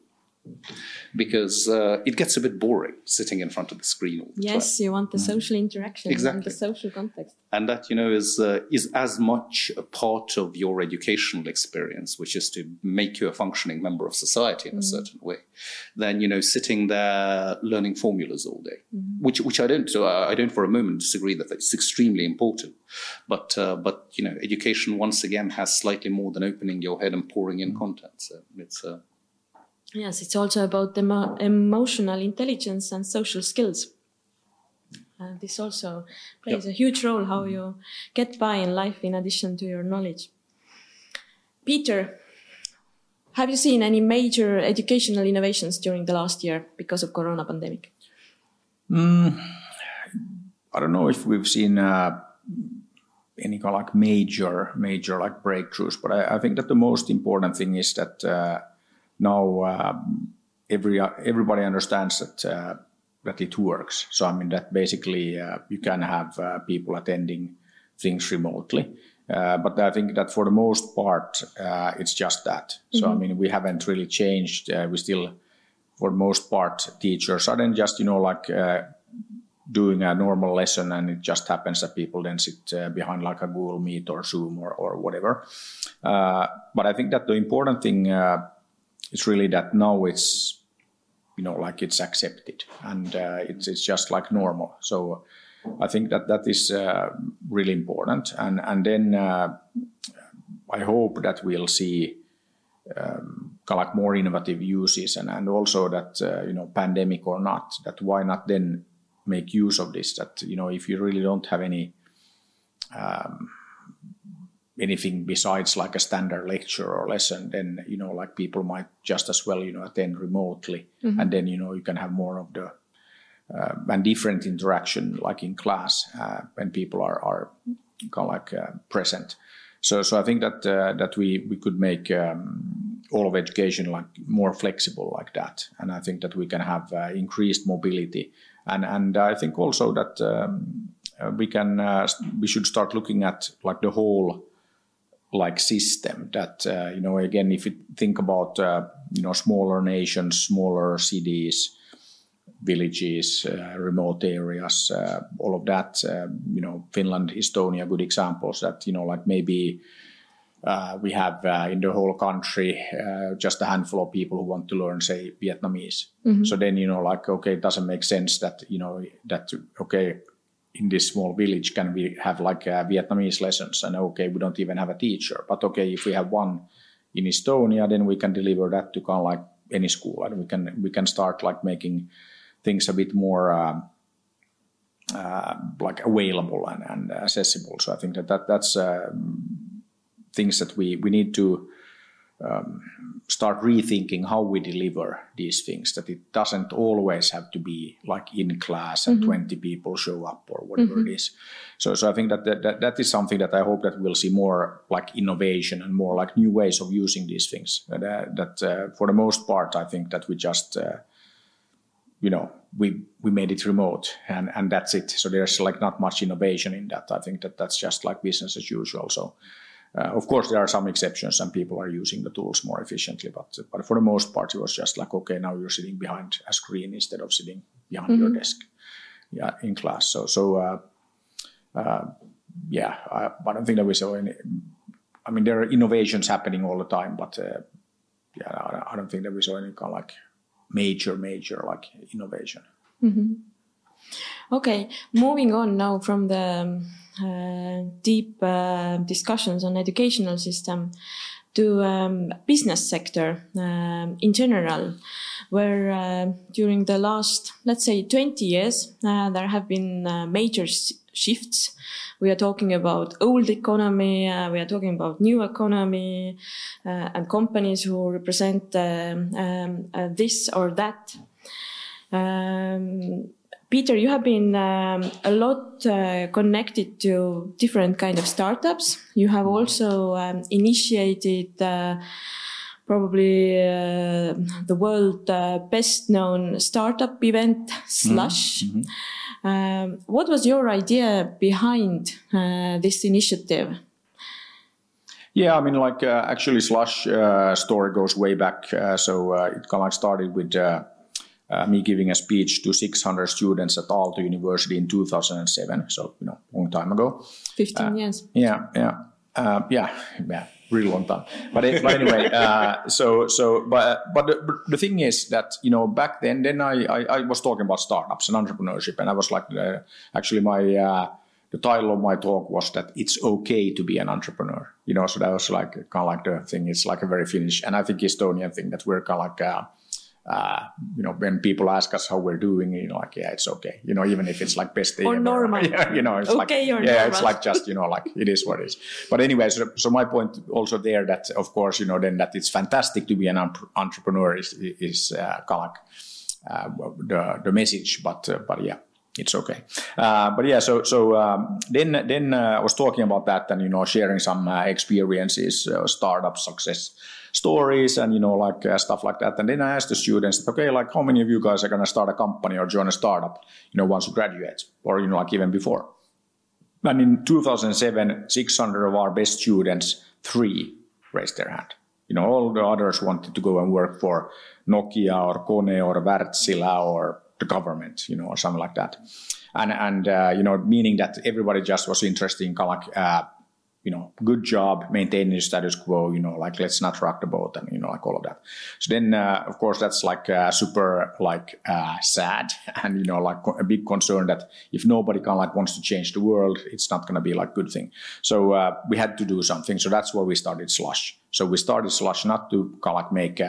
Because uh, it gets a bit boring sitting in front of the screen all the time. yes time. you want the social interaction and Exactly. the social context and that you know is uh, is as much a part of your educational experience which is to make you a functioning member of society in a certain way than you know sitting there learning formulas all day which which I don't uh, I don't for a moment disagree that it's extremely important but uh, but you know education once again has slightly more than opening your head and pouring in content so it's uh, Yes, it's also about emo- emotional intelligence and social skills. Uh, this also plays a huge role how you get by in life in addition to your knowledge. Peter, have you seen any major educational innovations during the last year because of corona pandemic? I don't know if we've seen uh, any kind of like major, major like breakthroughs, but I, I think that the most important thing is that uh, now uh, every everybody understands that uh, that it works. So I mean that basically uh, you can have uh, people attending things remotely. Uh, but I think that for the most part, uh, it's just that. So I mean, we haven't really changed. Uh, we still, for the most part, teachers are then just you know like uh, doing a normal lesson and it just happens that people then sit uh, behind like a Google Meet or Zoom or, or whatever. Uh, but I think that the important thing uh, is really that now it's, you know, like it's accepted and uh, it's, it's just like normal. So I think that that is uh, really important. And, and then uh, I hope that we'll see um, kind of like more innovative uses and, and also that, uh, you know, pandemic or not, that why not then make use of this that you know if you really don't have any um, anything besides like a standard lecture or lesson then you know like people might just as well you know attend remotely. And then you know you can have more of the uh, and different interaction like in class uh, when people are are kind of like uh, present. So so i think that uh, that we we could make um, all of education like more flexible like that. And i think that we can have uh, increased mobility. And and i think also that um, uh, we can uh, we should start looking at like the whole like system that uh, you know again if you think about uh, you know smaller nations smaller cities villages uh, remote areas uh, all of that uh, you know finland estonia good examples that you know like maybe uh, we have in the whole country uh, just a handful of people who want to learn say vietnamese. So then you know like okay it doesn't make sense that you know that okay in this small village can we have like uh, vietnamese lessons? And okay we don't even have a teacher. But okay if we have one in estonia then we can deliver that to kind of like any school. And we can we can start like making things a bit more um, uh, like available and, and accessible. So i think that, that that's uh, things that we we need to um, start rethinking how we deliver these things that it doesn't always have to be like in class and 20 people show up or whatever it is. So so i think that, that that that is something that i hope that we'll see more like innovation and more like new ways of using these things. That, uh, that uh, for the most part i think that we just uh, you know we we made it remote and and that's it. So there's like not much innovation in that. I think that that's just like business as usual. So uh, of course, there are some exceptions, and people are using the tools more efficiently. But but for the most part, it was just like, okay, now you're sitting behind a screen instead of sitting behind your desk, yeah, in class. So so uh, uh, yeah, I, I don't think that we saw any. I mean, there are innovations happening all the time, but uh, yeah, I, I don't think that we saw any kind of like major major like innovation. Okay, moving on now from the deep uh, discussions on educational system to um, business sector um, in general, where uh, during the last, let's say, 20 years, uh, there have been uh, major s- shifts. We are talking about old economy, uh, we are talking about new economy, uh, and companies who represent um, um, uh, this or that. Um, Peter, you have been um, a lot uh, connected to different kind of startups. You have also um, initiated uh, probably uh, the world uh, best known startup event, Slush. Um, what was your idea behind uh, this initiative? Yeah, I mean, like uh, actually, Slush story goes way back. So it kind of started with uh, uh, me giving a speech to 600 students at Aalto University in 2007. So you know, long time ago. 15 years. Yeah, yeah, yeah, yeah, really long time. But, it, but anyway, so so but but the, the, thing is that you know back then then I, I, I was talking about startups and entrepreneurship, and I was like actually my uh, the title of my talk was that it's okay to be an entrepreneur. You know, so that was like kind of like the thing. It's like a very Finnish and I think Estonian thing that we're kind of like, uh, you know, when people ask us how we're doing, you know, like, yeah, it's okay. You know, even if it's like best day or ever. normal. Yeah, you know, it's okay, like, yeah, normal. it's like just, you know, like it is what it is. But anyway, so, so my point also there that, of course, you know, then that it's fantastic to be an entrepreneur is, is uh, kind of like, uh, the, the message, but, uh, but yeah it's okay. Uh, but yeah, so so um, then then uh, I was talking about that and you know sharing some uh, experiences, uh, startup success stories, and you know like uh, stuff like that. And then I asked the students, okay, like how many of you guys are gonna start a company or join a startup, you know, once you graduate, or you know like even before. And in 2007, 600 of our best students, three raised their hand. You know, all the others wanted to go and work for Nokia or Kone or Wärtsilä or the government, you know, or something like that. And and uh, you know, meaning that everybody just was interested in kind of like, uh, you know, good job maintaining the status quo. You know, like let's not rock the boat, and you know, like all of that. So then, uh, of course, that's like uh, super like uh, sad, and you know, like a big concern that if nobody kind of like wants to change the world, it's not going to be like good thing. So uh, we had to do something. So that's why we started Slush. So we started Slush not to kind of like make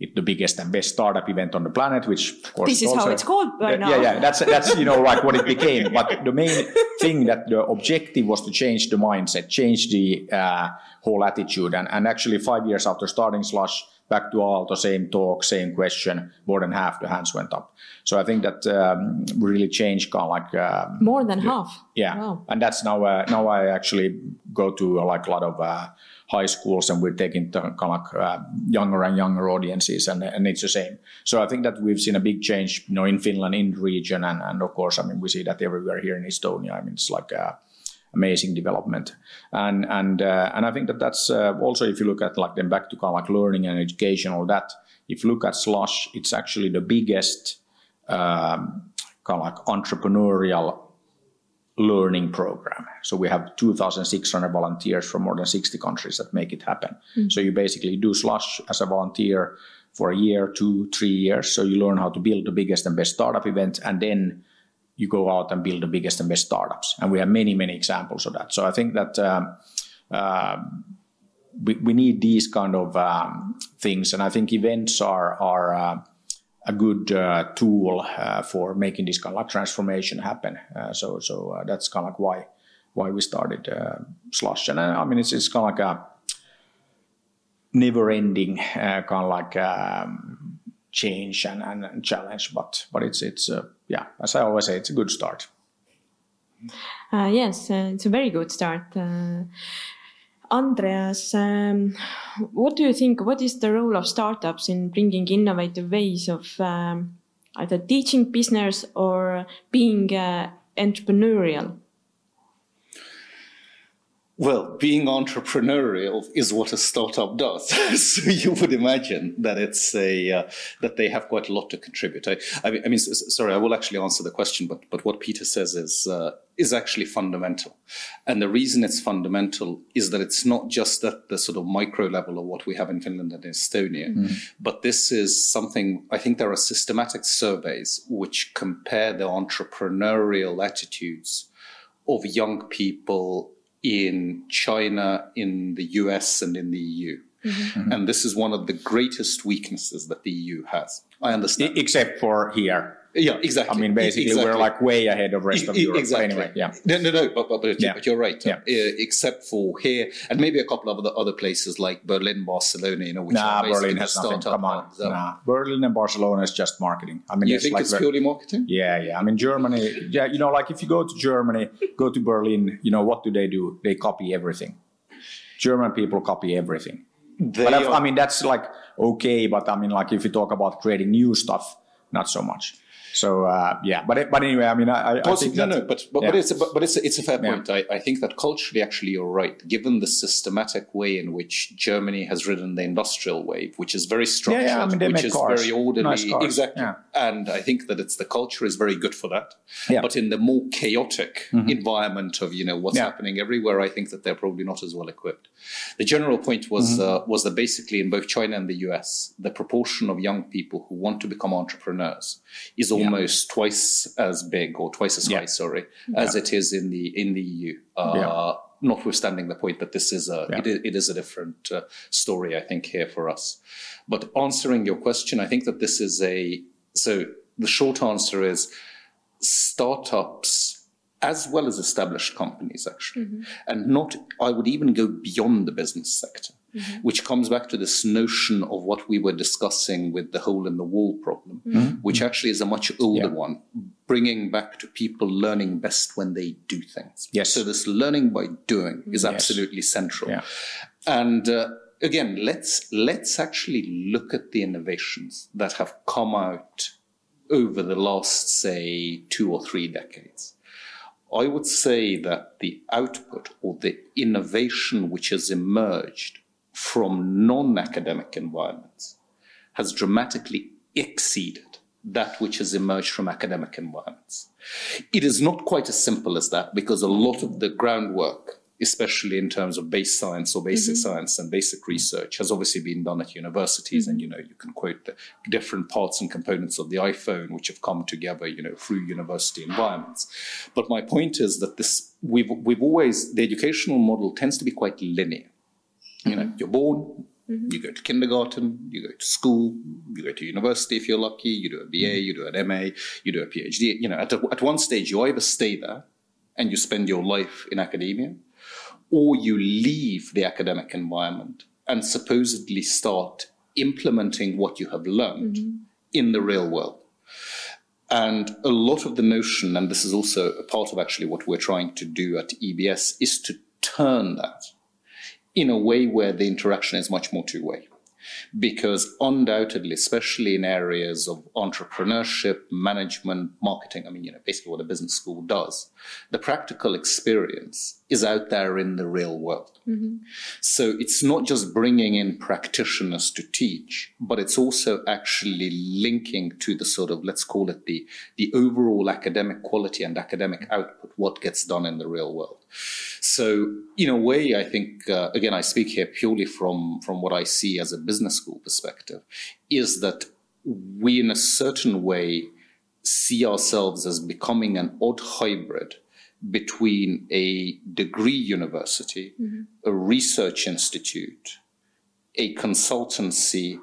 it the biggest and best startup event on the planet, which of course this is also, how it's called by now. Yeah, yeah, that's that's you know like what it became. But the main thing that the objective was to change the mindset, change the uh, whole attitude, and and actually five years after starting Slush, back to all the same talk, same question, more than half the hands went up. So I think that um, really changed kind of like um, more than half. Yeah, wow. and that's now uh, now I actually go to uh, like a lot of uh, high schools and we're taking kind of like, uh, younger and younger audiences and, and it's the same. So I think that we've seen a big change, you know, in Finland, in region, and, and of course, I mean, we see that everywhere here in Estonia. I mean, it's like a amazing development, and and uh, and I think that that's uh, also if you look at like then back to kind of like learning and education, all that. If you look at Slush, it's actually the biggest um, kind of like entrepreneurial learning program. So we have 2,600 volunteers from more than 60 countries that make it happen. Mm. So you basically do slush as a volunteer for a year, two, three years. So you learn how to build the biggest and best startup event, and then you go out and build the biggest and best startups. And we have many, many examples of that. So I think that um, uh, we, we need these kind of um, things, and I think events are are uh, a good uh, tool uh, for making this kind of transformation happen. Uh, so so uh, that's kind of like why why we started uh, Slush. And uh, I mean, it's, it's kind of like a never-ending kind of like um, change and, and, and, challenge. But but it's it's yeah, as I always say, it's a good start. yes, it's a very good start. Andreas, um, what do you think? What is the role of startups in bringing innovative ways of um, either teaching business or being uh, entrepreneurial? Well, being entrepreneurial is what a startup does. so you would imagine that it's a uh, that they have quite a lot to contribute. I, I, mean, I mean, sorry, I will actually answer the question, but but what Peter says is uh, is actually fundamental, and the reason it's fundamental is that it's not just at the sort of micro level of what we have in Finland and Estonia, mm. but this is something. I think there are systematic surveys which compare the entrepreneurial attitudes of young people in China, in the US, and in the EU. Mm-hmm. And this is one of the greatest weaknesses that the EU has. I understand. Except for here. Yeah, exactly. I mean, basically, exactly. we're like way ahead of rest of Europe. Exactly. Anyway, yeah. No, no, no. But, but, but, yeah. but you're right. Yeah. Uh, except for here, and maybe a couple of other, other places like Berlin, Barcelona. You know, which nah, are Berlin has nothing. Come on, so. nah. Berlin and Barcelona is just marketing. I mean, you it's think like it's purely marketing? Yeah, yeah. I mean, Germany. Yeah, you know, like if you go to Germany, go to Berlin. You know, what do they do? They copy everything. German people copy everything. They but I mean, that's like okay. But I mean, like if you talk about creating new stuff, not so much. So uh, yeah, but but anyway, I mean, I, I think no, no, but but, yeah. but it's a, but, it's a, it's a fair point. Yeah. I, I think that culturally, actually, you're right. Given the systematic way in which Germany has ridden the industrial wave, which is very structured, yeah, I mean, which is cars. very orderly, nice exactly, and I think that it's the culture is very good for that. But in the more chaotic mm-hmm. environment of you know what's happening everywhere, I think that they're probably not as well equipped. The general point was mm-hmm. uh, was that basically in both China and the US, the proportion of young people who want to become entrepreneurs is almost yeah. twice as big or twice as yeah. high, sorry, as it is in the in the EU. Uh, notwithstanding the point that this is a it, it is a different uh, story, I think here for us. But answering your question, I think that this is a so the short answer is startups as well as established companies actually mm-hmm. and not i would even go beyond the business sector mm-hmm. which comes back to this notion of what we were discussing with the hole in the wall problem, mm-hmm. which actually is a much older yeah. one, bringing back to people learning best when they do things. Yes. So this learning by doing is yes. absolutely central. Yeah. And uh, again, let's let's actually look at the innovations that have come out over the last, say, two or three decades. I would say that the output or the innovation which has emerged from non-academic environments has dramatically exceeded that which has emerged from academic environments. It is not quite as simple as that because a lot of the groundwork, especially in terms of base science or basic mm-hmm. science and basic research, has obviously been done at universities. Mm-hmm. And, you know, you can quote the different parts and components of the iPhone, which have come together, you know, through university environments. But my point is that this, we've, we've always, the educational model tends to be quite linear. You know, you're born, mm-hmm. you go to kindergarten, you go to school, you go to university if you're lucky, you do a BA, mm-hmm. you do an MA, you do a PhD. You know, at, a, at one stage, you either stay there and you spend your life in academia, or you leave the academic environment and supposedly start implementing what you have learned mm-hmm. in the real world. And a lot of the notion, and this is also a part of actually what we're trying to do at EBS, is to turn that in a way where the interaction is much more two way. Because undoubtedly, especially in areas of entrepreneurship, management, marketing, I mean, you know, basically what a business school does, the practical experience is out there in the real world. Mm-hmm. So it's not just bringing in practitioners to teach, but it's also actually linking to the sort of, let's call it the, the overall academic quality and academic output, what gets done in the real world. So, in a way, I think, uh, again, I speak here purely from, from what I see as a business school perspective, is that we, in a certain way, see ourselves as becoming an odd hybrid between a degree university, mm-hmm. a research institute, a consultancy,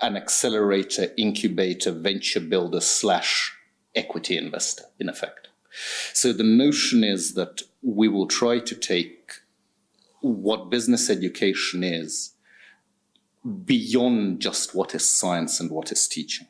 an accelerator, incubator, venture builder slash equity investor, in effect. So the notion is that we will try to take what business education is beyond just what is science and what is teaching,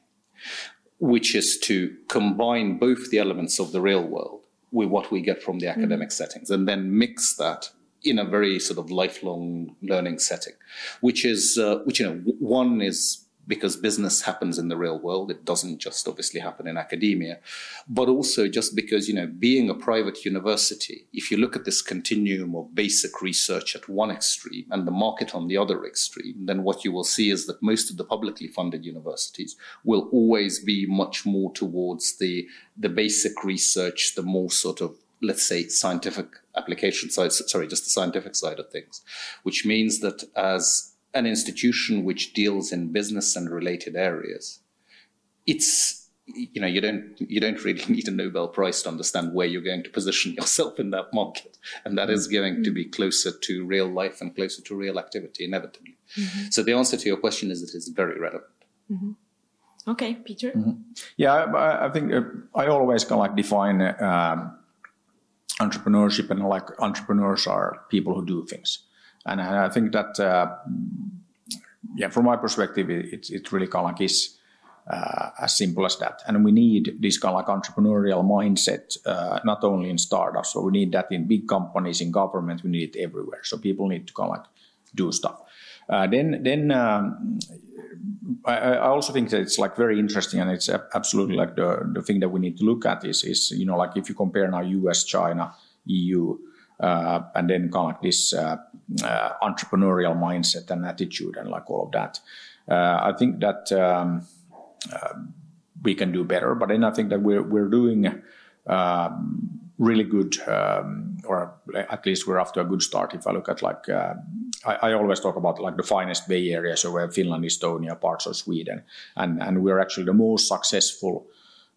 which is to combine both the elements of the real world with what we get from the mm-hmm. academic mm-hmm. settings and then mix that in a very sort of lifelong learning setting, which is, uh, which, you know, one is because business happens in the real world. It doesn't just obviously happen in academia, but also just because, you know, being a private university, if you look at this continuum of basic research at one extreme and the market on the other extreme, then what you will see is that most of the publicly funded universities will always be much more towards the, the basic research, the more sort of let's say scientific application side sorry just the scientific side of things which means that as an institution which deals in business and related areas, it's you know you don't you don't really need a Nobel Prize to understand where you're going to position yourself in that market, and that is going to be closer to real life and closer to real activity inevitably. Mm-hmm. So the answer to your question is it is very relevant. Mm-hmm. Okay, Peter. Mm-hmm. Yeah, I, I think uh, I always kind of like define um, entrepreneurship and like entrepreneurs are people who do things. And I think that, uh, yeah, from my perspective, it, it really kind of like is uh, as simple as that. And we need this kind of like entrepreneurial mindset, uh, not only in startups, but we need that in big companies, in government, we need it everywhere. So people need to kind of like do stuff. Uh, then then um, I, I, also think that it's like very interesting, and it's absolutely like the the thing that we need to look at is is you know like if you compare now U.S., China, EU, and then kind of like this uh, uh, entrepreneurial mindset and attitude and like all of that. Uh, I think that um, uh, we can do better, but then I think that we're we're doing. Um, really good, um, or at least we're to a good start. If I look at like, uh, I, I, always talk about like the finest Bay Area, so Finland, Estonia, parts of Sweden, and and we're actually the most successful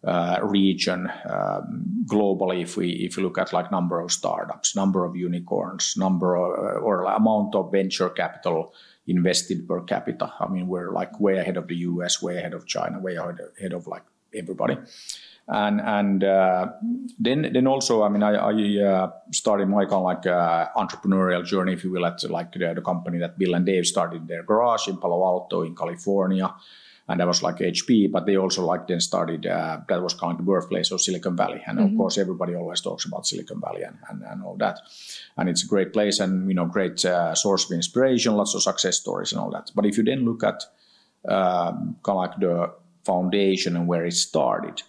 uh, region um, globally. If we if you look at like number of startups, number of unicorns, number of, or amount of venture capital invested per capita. I mean, we're like way ahead of the U.S., way ahead of China, way ahead of like everybody and and uh, then then also I mean I, I uh, started my kind of like uh, entrepreneurial journey if you will at like the, the, company that Bill and Dave started their garage in Palo Alto in California and that was like HP but they also like then started uh, that was kind of the birthplace of Silicon Valley and mm-hmm. of course everybody always talks about Silicon Valley and, and, and all that and it's a great place and you know great uh, source of inspiration lots of success stories and all that but if you then look at um, kind of like the foundation and where it started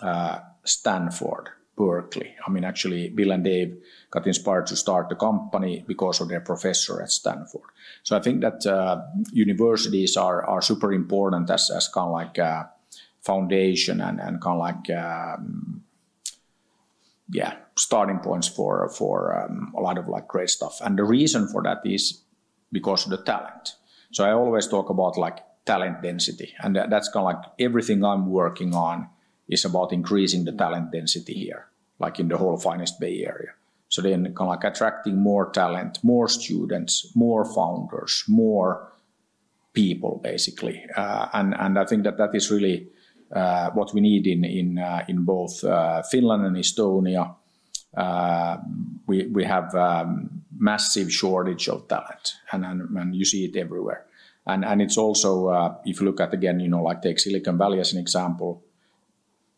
uh, Stanford, Berkeley. I mean, actually, Bill and Dave got inspired to start the company because of their professor at Stanford. So I think that uh, universities are, are super important as, as kind of like a foundation and, and kind of like, um, yeah, starting points for, for um, a lot of like great stuff. And the reason for that is because of the talent. So I always talk about like talent density, and that's kind of like everything I'm working on is about increasing the talent density here, like in the whole finest Bay Area. So then kind of like attracting more talent, more students, more founders, more people basically. Uh, and, and I think that that is really uh, what we need in, in, uh, in both uh, Finland and Estonia. Uh, we, we have um, massive shortage of talent and, and, and you see it everywhere. And, and it's also, uh, if you look at again, you know, like take Silicon Valley as an example,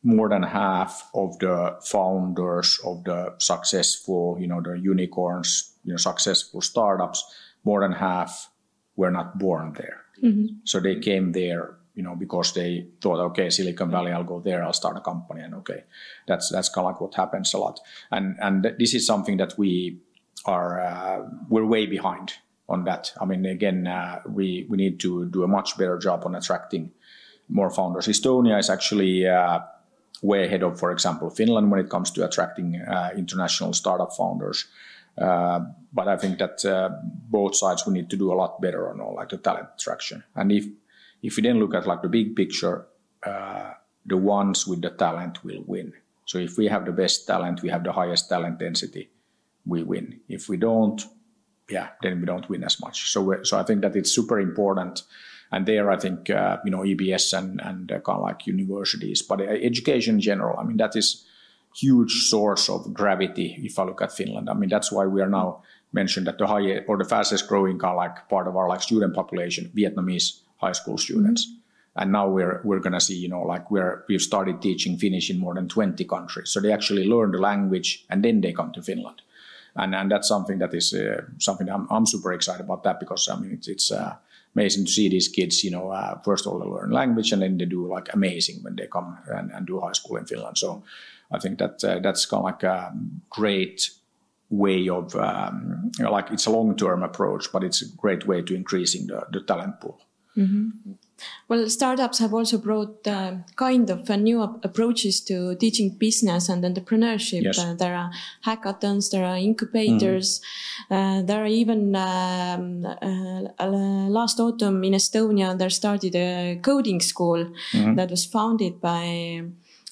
more than half of the founders of the successful, you know, the unicorns, you know, successful startups, more than half were not born there. Mm-hmm. So they came there, you know, because they thought, okay, Silicon Valley, I'll go there, I'll start a company, and okay, that's that's kind of like what happens a lot. And and this is something that we are uh, we're way behind on that. I mean, again, uh, we we need to do a much better job on attracting more founders. Estonia is actually uh, way ahead of, for example, Finland when it comes to attracting uh, international startup founders. Uh, but I think that uh, both sides we need to do a lot better on all like the talent attraction. And if if we then look at like the big picture, uh, the ones with the talent will win. So if we have the best talent, we have the highest talent density, we win. If we don't, yeah, then we don't win as much. So so I think that it's super important and there I think uh, you know EBS and and uh, kind of like universities, but uh, education in general. I mean that is huge source of gravity if I look at Finland. I mean that's why we are now mentioned that the high or the fastest growing kind of like part of our like student population, Vietnamese high school students. Mm-hmm. And now we're we're gonna see, you know, like we're we've started teaching Finnish in more than 20 countries. So they actually learn the language and then they come to Finland. And, and that's something that is uh, something I'm, I'm super excited about that because I mean it's, it's uh, amazing to see these kids, you know, uh, first of all, they learn language and then they do like amazing when they come and, and do high school in Finland. So I think that uh, that's kind of like a great way of, um, you know, like it's a long term approach, but it's a great way to increasing the, the talent pool. Mm-hmm. Well, startups have also brought uh, kind of uh, new approaches to teaching business and entrepreneurship. Yes. Uh, there are hackathons, there are incubators, mm. there are even um, uh, last autumn in Estonia there started a coding school mm-hmm. that was founded by uh,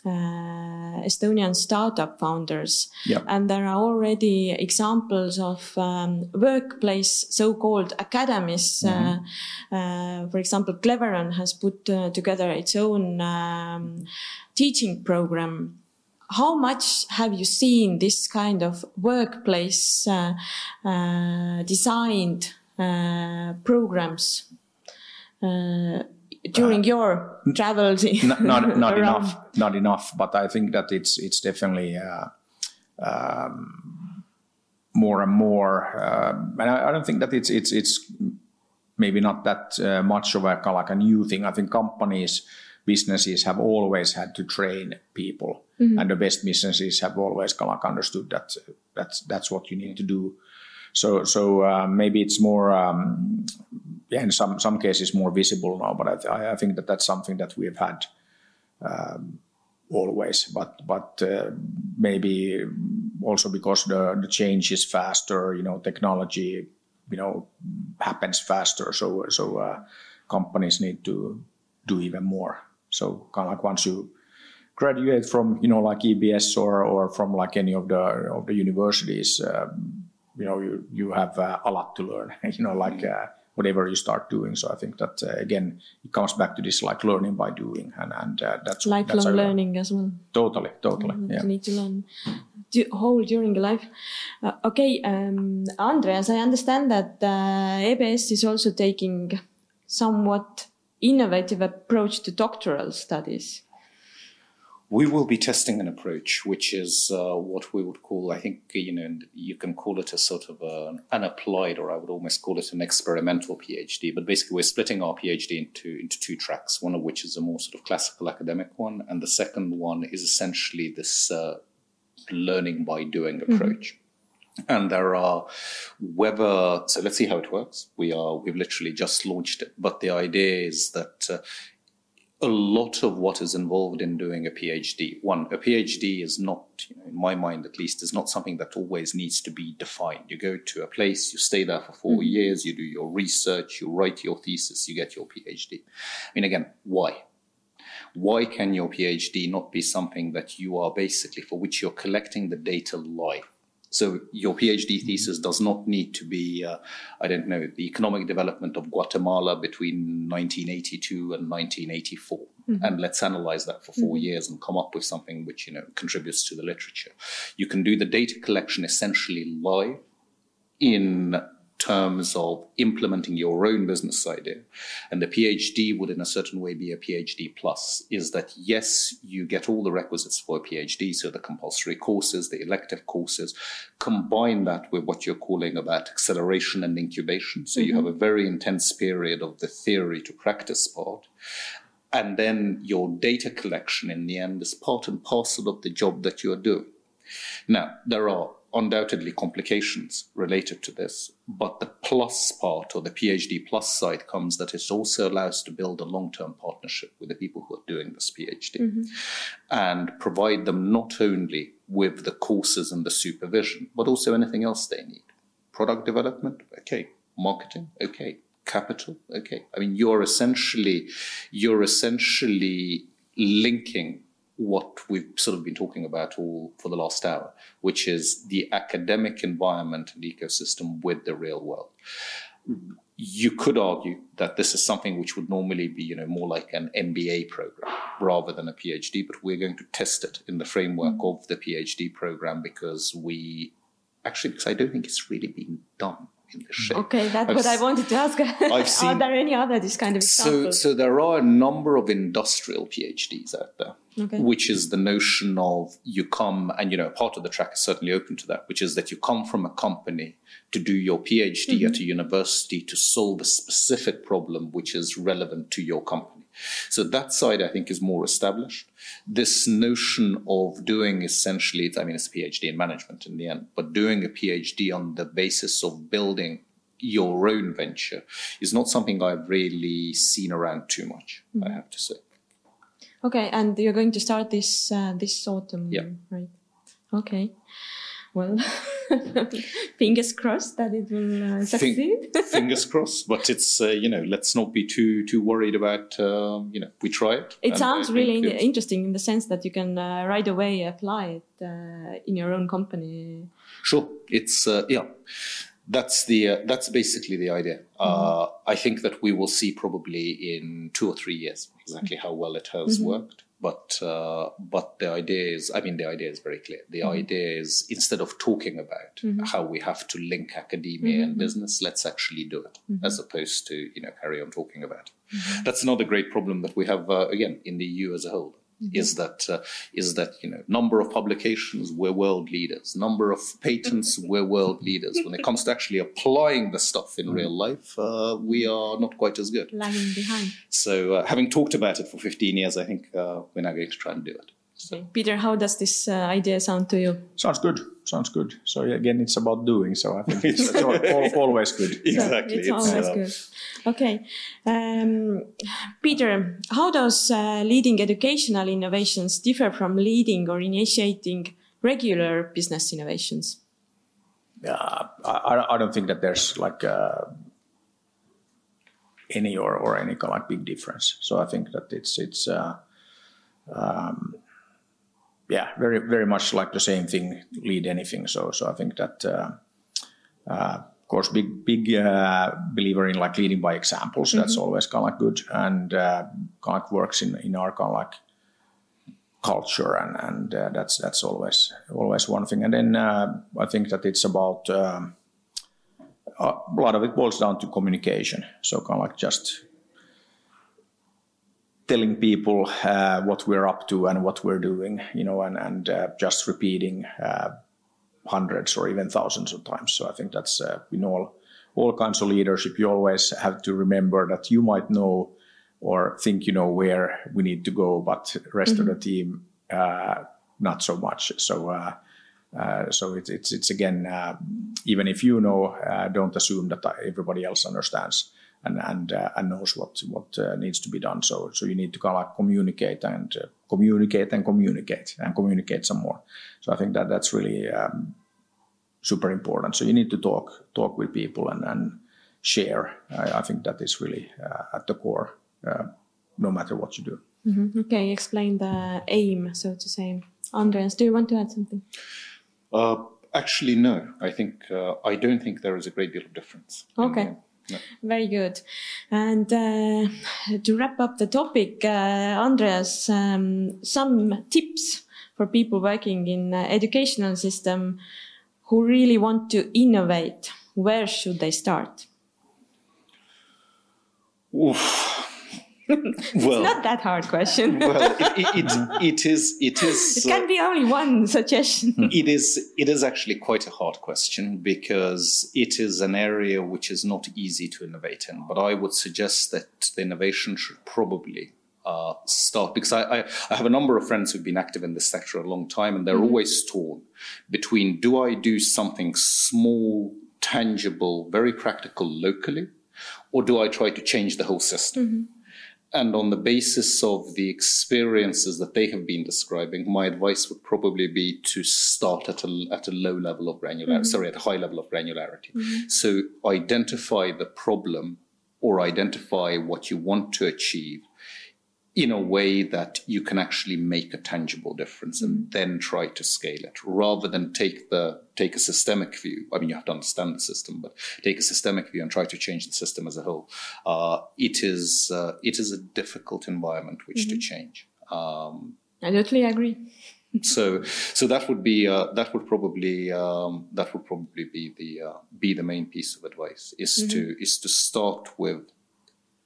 Estonian startup founders. Yep. And there are already examples of um, workplace so-called academies. Mm-hmm. Uh, uh, for example, Cleveron has put uh, together its own um, teaching program. How much have you seen this kind of workplace uh, uh, designed programs? During uh, your travels? not not, not enough, not enough. But I think that it's it's definitely uh, um, more and more. Uh, and I, I, don't think that it's it's it's maybe not that uh, much of a like a new thing. I think companies, businesses have always had to train people, mm-hmm. and the best businesses have always like understood that that's that's what you need to do. So so uh, maybe it's more um, yeah, in some some cases more visible now, but I, th- I think that that's something that we've had. Um, always, but but uh, maybe also because the the change is faster, you know, technology, you know, happens faster. So so uh, companies need to do even more. So kind of like once you graduate from you know like EBS or or from like any of the of the universities, um, you know, you you have uh, a lot to learn. you know, like. Uh, whatever you start doing. So I think that uh, again, it comes back to this like learning by doing, and and uh, that's lifelong that's learning as well. Totally, totally. Mm, yeah. You need to learn do, whole during life. Uh, okay, um, Andreas, I understand that uh, EBS is also taking somewhat innovative approach to doctoral studies we will be testing an approach which is uh, what we would call, I think, you know, you can call it a sort of an applied, or I would almost call it an experimental PhD. But basically, we're splitting our PhD into into two tracks. One of which is a more sort of classical academic one, and the second one is essentially this uh, learning by doing mm-hmm. approach. Mm-hmm. And there are whether so let's see how it works. We are we've literally just launched it, but the idea is that uh, a lot of what is involved in doing a PhD. One, a PhD is not, you know, in my mind at least, is not something that always needs to be defined. You go to a place, you stay there for 4 mm-hmm. years, you do your research, you write your thesis, you get your PhD. I mean, again, why? Why can your PhD not be something that you are basically for which you're collecting the data live? So your PhD thesis does not need to be, uh, I don't know, the economic development of Guatemala between 1982 and 1984. Mm-hmm. And let's analyze that for 4 mm-hmm. years and come up with something which, you know, contributes to the literature. You can do the data collection essentially live in terms of implementing your own business idea. And the PhD would, in a certain way, be a PhD plus, is that yes, you get all the requisites for a PhD, so the compulsory courses, the elective courses, combine that with what you're calling about acceleration and incubation. So mm-hmm. you have a very intense period of the theory to practice part. And then your data collection in the end is part and parcel of the job that you're doing. Now, there are undoubtedly complications related to this, but the plus part or the PhD plus side comes that it also allows to build a long term partnership with the people who are doing this PhD mm-hmm. and provide them not only with the courses and the supervision, but also anything else they need. Product development, okay. Marketing, okay. Capital, okay. I mean, you're essentially, you're essentially linking what we've sort of been talking about all for the last hour, which is the academic environment and ecosystem with the real world. You could argue that this is something which would normally be, you know, more like an MBA program rather than a PhD, but we're going to test it in the framework mm-hmm. of the PhD program because we actually, because I don't think it's really been done in this shape. Okay, that's I've what I wanted to ask. I've seen, are there any other this kind of examples? So, so there are a number of industrial PhDs out there okay. which is the notion of you come and you know part of the track is certainly open to that which is that you come from a company to do your phd mm-hmm. at a university to solve a specific problem which is relevant to your company so that side i think is more established this notion of doing essentially i mean it's a phd in management in the end but doing a phd on the basis of building your own venture is not something I've really seen around too much, mm-hmm. I have to say. Okay, and you're going to start this uh, this autumn, yeah. right? Okay. Well, fingers crossed that it will uh, succeed. fingers crossed, but it's uh, you know let's not be too too worried about um, you know we try it. It sounds really in- interesting in the sense that you can uh, right away apply it uh, in your own company. Sure, it's uh, yeah that's the uh, that's basically the idea. Uh, mm-hmm. I think that we will see probably in two or three years exactly how well it has mm-hmm. worked. But uh, but the idea is, I mean, the idea is very clear. The mm-hmm. idea is instead of talking about mm-hmm. how we have to link academia and mm-hmm. business, let's actually do it, mm-hmm. as opposed to you know carry on talking about. It. That's another great problem that we have uh, again in the EU as a whole Mm-hmm. Is that uh, is that you know number of publications we're world leaders, number of patents we're world leaders. When it comes to actually applying the stuff in real life, uh, we are not quite as good. Lagging behind. So uh, having talked about it for 15 years, I think uh, we're now going to try and do it. Okay. Peter, how does this uh, idea sound to you? Sounds good. Sounds good. So again, it's about doing. So I think it's, it's all, always good. Exactly. it's, it's always uh, good. Okay, um, Peter, how does uh, leading educational innovations differ from leading or initiating regular business innovations? Yeah, I, I don't think that there's like uh, any or, or any kind of like big difference. So I think that it's it's. Uh, um, yeah, very very much like the same thing lead anything. So so I think that uh, uh, of course big big uh, believer in like leading by examples. Mm-hmm. That's always kind of like good and uh, kind of works in in our kind of like culture and and uh, that's that's always always one thing. And then uh, I think that it's about um, a lot of it boils down to communication. So kind of like just telling people uh, what we're up to and what we're doing, you know, and, and uh, just repeating uh, hundreds or even thousands of times. So I think that's uh, in all all kinds of leadership. You always have to remember that you might know or think you know where we need to go, but rest mm-hmm. of the mm-hmm. team uh, not so much. So. Uh, uh, so it, it's it's again even if you know, don't assume that everybody else understands and and uh, and knows what what uh, needs to be done. So so you need to kind of like communicate and uh, communicate and communicate and communicate some more. So I think that that's really um, super important. So you need to talk talk with people and and share. I, I think that is really uh, at the core, uh, no matter what you do. Mm-hmm. Okay, explain the aim, so to say. Andreas, do you want to add something? Uh, actually, no. I think I don't think there is a great deal of difference. Okay. Very good. And uh, to wrap up the topic, uh, Andreas, um, some tips for people working in uh, educational system who really want to innovate. Where should they start? Oof it's well, not that hard question. well, it, it, it is. It is. It can be only one suggestion. it is. It is actually quite a hard question because it is an area which is not easy to innovate in. But I would suggest that the innovation should probably uh, start because I, I, I, have a number of friends who've been active in this sector a long time, and they're mm-hmm. always torn between do I do something small, tangible, very practical locally, or do I try to change the whole system? Mm-hmm. And on the basis of the experiences that they have been describing, my advice would probably be to start at a, at a low level of granularity, mm-hmm. sorry, at a high level of granularity. Mm-hmm. So identify the problem or identify what you want to achieve in a way that you can actually make a tangible difference and mm-hmm. then try to scale it rather than take the take a systemic view i mean you have to understand the system but take a systemic view and try to change the system as a whole uh, it is uh, it is a difficult environment which mm-hmm. to change um, i totally agree so so that would be uh, that would probably um, that would probably be the uh, be the main piece of advice is mm-hmm. to is to start with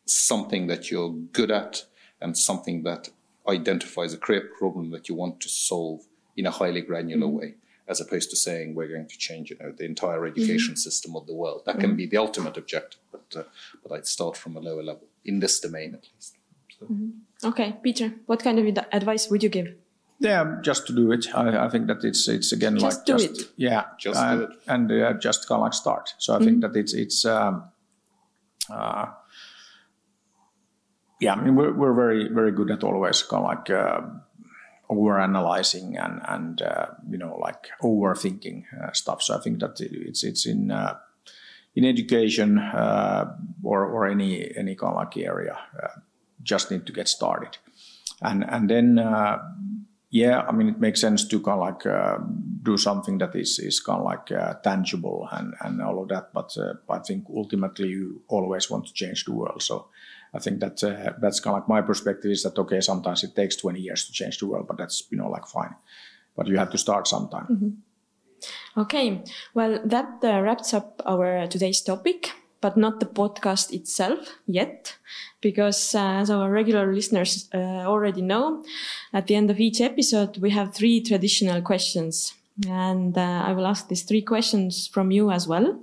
something that you're good at and something that identifies a clear problem that you want to solve in a highly granular mm-hmm. way as opposed to saying we're going to change you know the entire education mm-hmm. system of the world that can be the ultimate objective but uh, but i'd start from a lower level in this domain at least so. Mm-hmm. okay peter what kind of advice would you give yeah, just to do it. I, I think that it's it's again just like do just it. yeah, just do it. and uh, just kind of like start. So I think mm-hmm. that it's it's um, uh, yeah, I mean, we're, we're very, very good at always kind of like uh, over analyzing and, and uh, you know, like overthinking uh, stuff. So I think that it's, it's in, uh, in education uh, or, or any, any kind of like area, uh, just need to get started. And, and then, yeah, I mean, it makes sense to kind of like do something that is, is kind of like tangible and, and all of that. But I think ultimately you always want to change the world. So, I think that uh, that's kind of like my perspective is that okay, sometimes it takes 20 years to change the world, but that's you know like fine. But you have to start sometime. Mm-hmm. Okay, well that uh, wraps up our today's topic. but not the podcast itself yet, because uh, as our regular listeners uh, already know, at the end of each episode, we have three traditional questions. And uh, I will ask these three questions from you as well.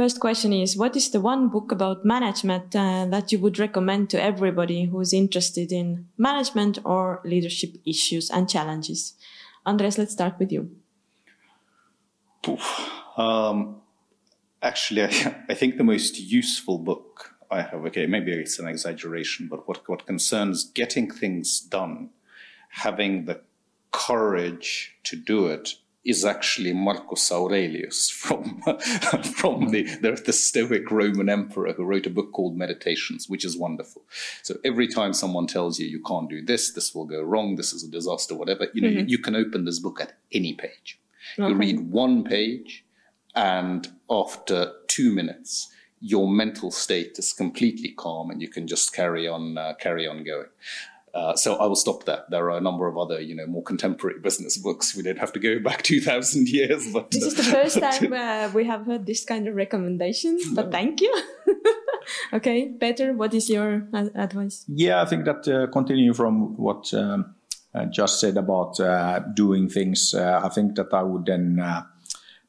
First question is What is the one book about management uh, that you would recommend to everybody who's interested in management or leadership issues and challenges? Andres, let's start with you. Um, actually, I, I, think the most useful book I have, okay, maybe it's an exaggeration, but what, what concerns getting things done, having the courage to do it is actually Marcus Aurelius from from the, the, the Stoic Roman emperor who wrote a book called Meditations, which is wonderful. So every time someone tells you you can't do this, this will go wrong, this is a disaster, whatever, you know, mm-hmm. you, you, can open this book at any page. Okay. You read one page, and after two minutes, your mental state is completely calm, and you can just carry on uh, carry on going. Uh, so I will stop there. There are a number of other, you know, more contemporary business books. We don't have to go back two thousand years. But this is the first time uh, we have heard this kind of recommendation. But thank you. okay, Peter, what is your advice? Yeah, I think that uh, continue from what um, I just said about uh, doing things. Uh, I think that I would then.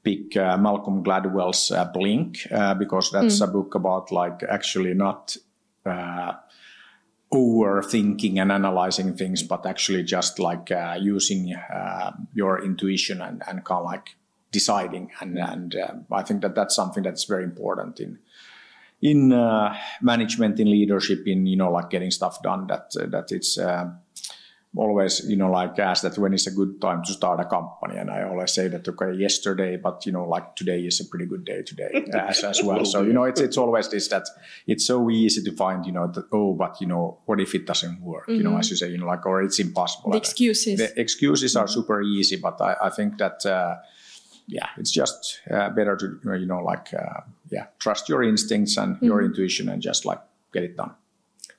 Pick Malcolm Gladwell's Blink because that's mm. a book about like actually not overthinking and analyzing things, but actually just like uh, using uh, your intuition and, and kind of like deciding. And, and uh, I think that that's something that's very important in in uh, management, in leadership, in you know like getting stuff done. That that it's uh, always, you know, like ask that when is a good time to start a company. And I always say that, okay, yesterday, but, you know, like today is a pretty good day today as, as well. So, you know, it's, it's always this that it's so easy to find, you know, that, oh, but, you know, what if it doesn't work? Mm-hmm. You know, mm-hmm. as you say, you know, like, or it's impossible. The excuses. The excuses are super easy, but I, I think that, uh, yeah, it's just uh, better to, you know, like, uh, yeah, trust your instincts and mm-hmm. your intuition and just like get it done.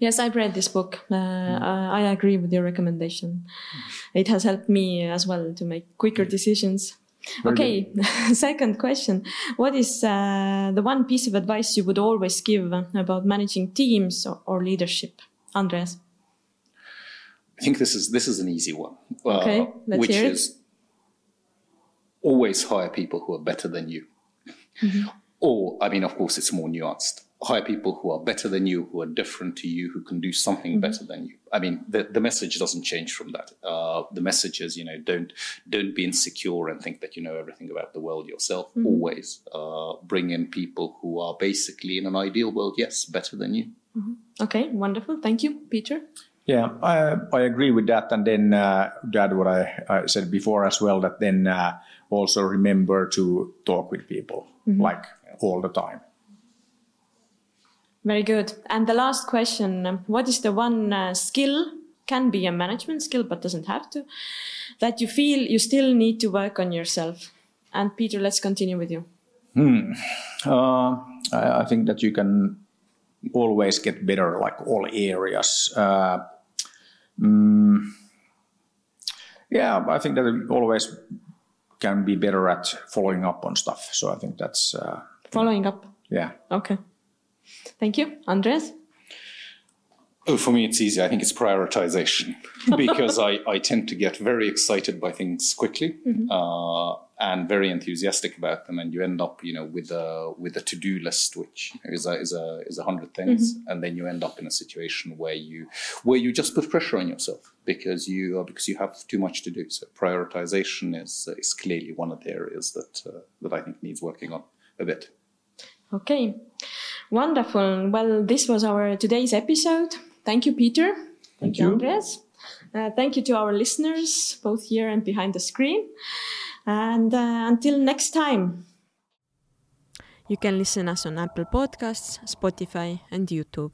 Yes, I've read this book. Uh, mm. I agree with your recommendation. It has helped me as well to make quicker decisions. Very okay, second question. What is uh, the one piece of advice you would always give about managing teams or, or leadership? Andreas? I think this is this is an easy one. Uh, okay, let's which hear it. is always hire people who are better than you. Mm-hmm. Or, I mean, of course, it's more nuanced hire people who are better than you, who are different to you, who can do something mm-hmm. better than you. I mean, the, the message doesn't change from that. Uh, the message is, you know, don't don't be insecure and think that you know everything about the world yourself. Mm-hmm. Always uh, bring in people who are basically in an ideal world, yes, better than you. Mm-hmm. Okay, wonderful. Thank you, Peter. Yeah, I, I agree with that. And then uh, that what I, I, said before as well, that then uh, also remember to talk with people mm-hmm. like all the time. Very good. And the last question What is the one uh, skill, can be a management skill, but doesn't have to, that you feel you still need to work on yourself? And Peter, let's continue with you. Hmm. Uh, I, I, think that you can always get better, like all areas. Uh, mm, yeah, I think that you always can be better at following up on stuff. So I think that's. Uh, following up? Yeah. Okay. Thank you. Andres? Oh, for me, it's easy. I think it's prioritization because I, I tend to get very excited by things quickly mm-hmm. uh, and very enthusiastic about them, and you end up, you know, with a with a to do list which is a is a is a hundred things, mm-hmm. and then you end up in a situation where you where you just put pressure on yourself because you uh, because you have too much to do. So prioritization is uh, is clearly one of the areas that uh, that I think needs working on a bit. Okay. Wonderful. Well, this was our today's episode. Thank you, Peter. Thank, Thank you, Andres. Uh, thank you to our listeners, both here and behind the screen. And uh, until next time. You can listen us on Apple Podcasts, Spotify, and YouTube.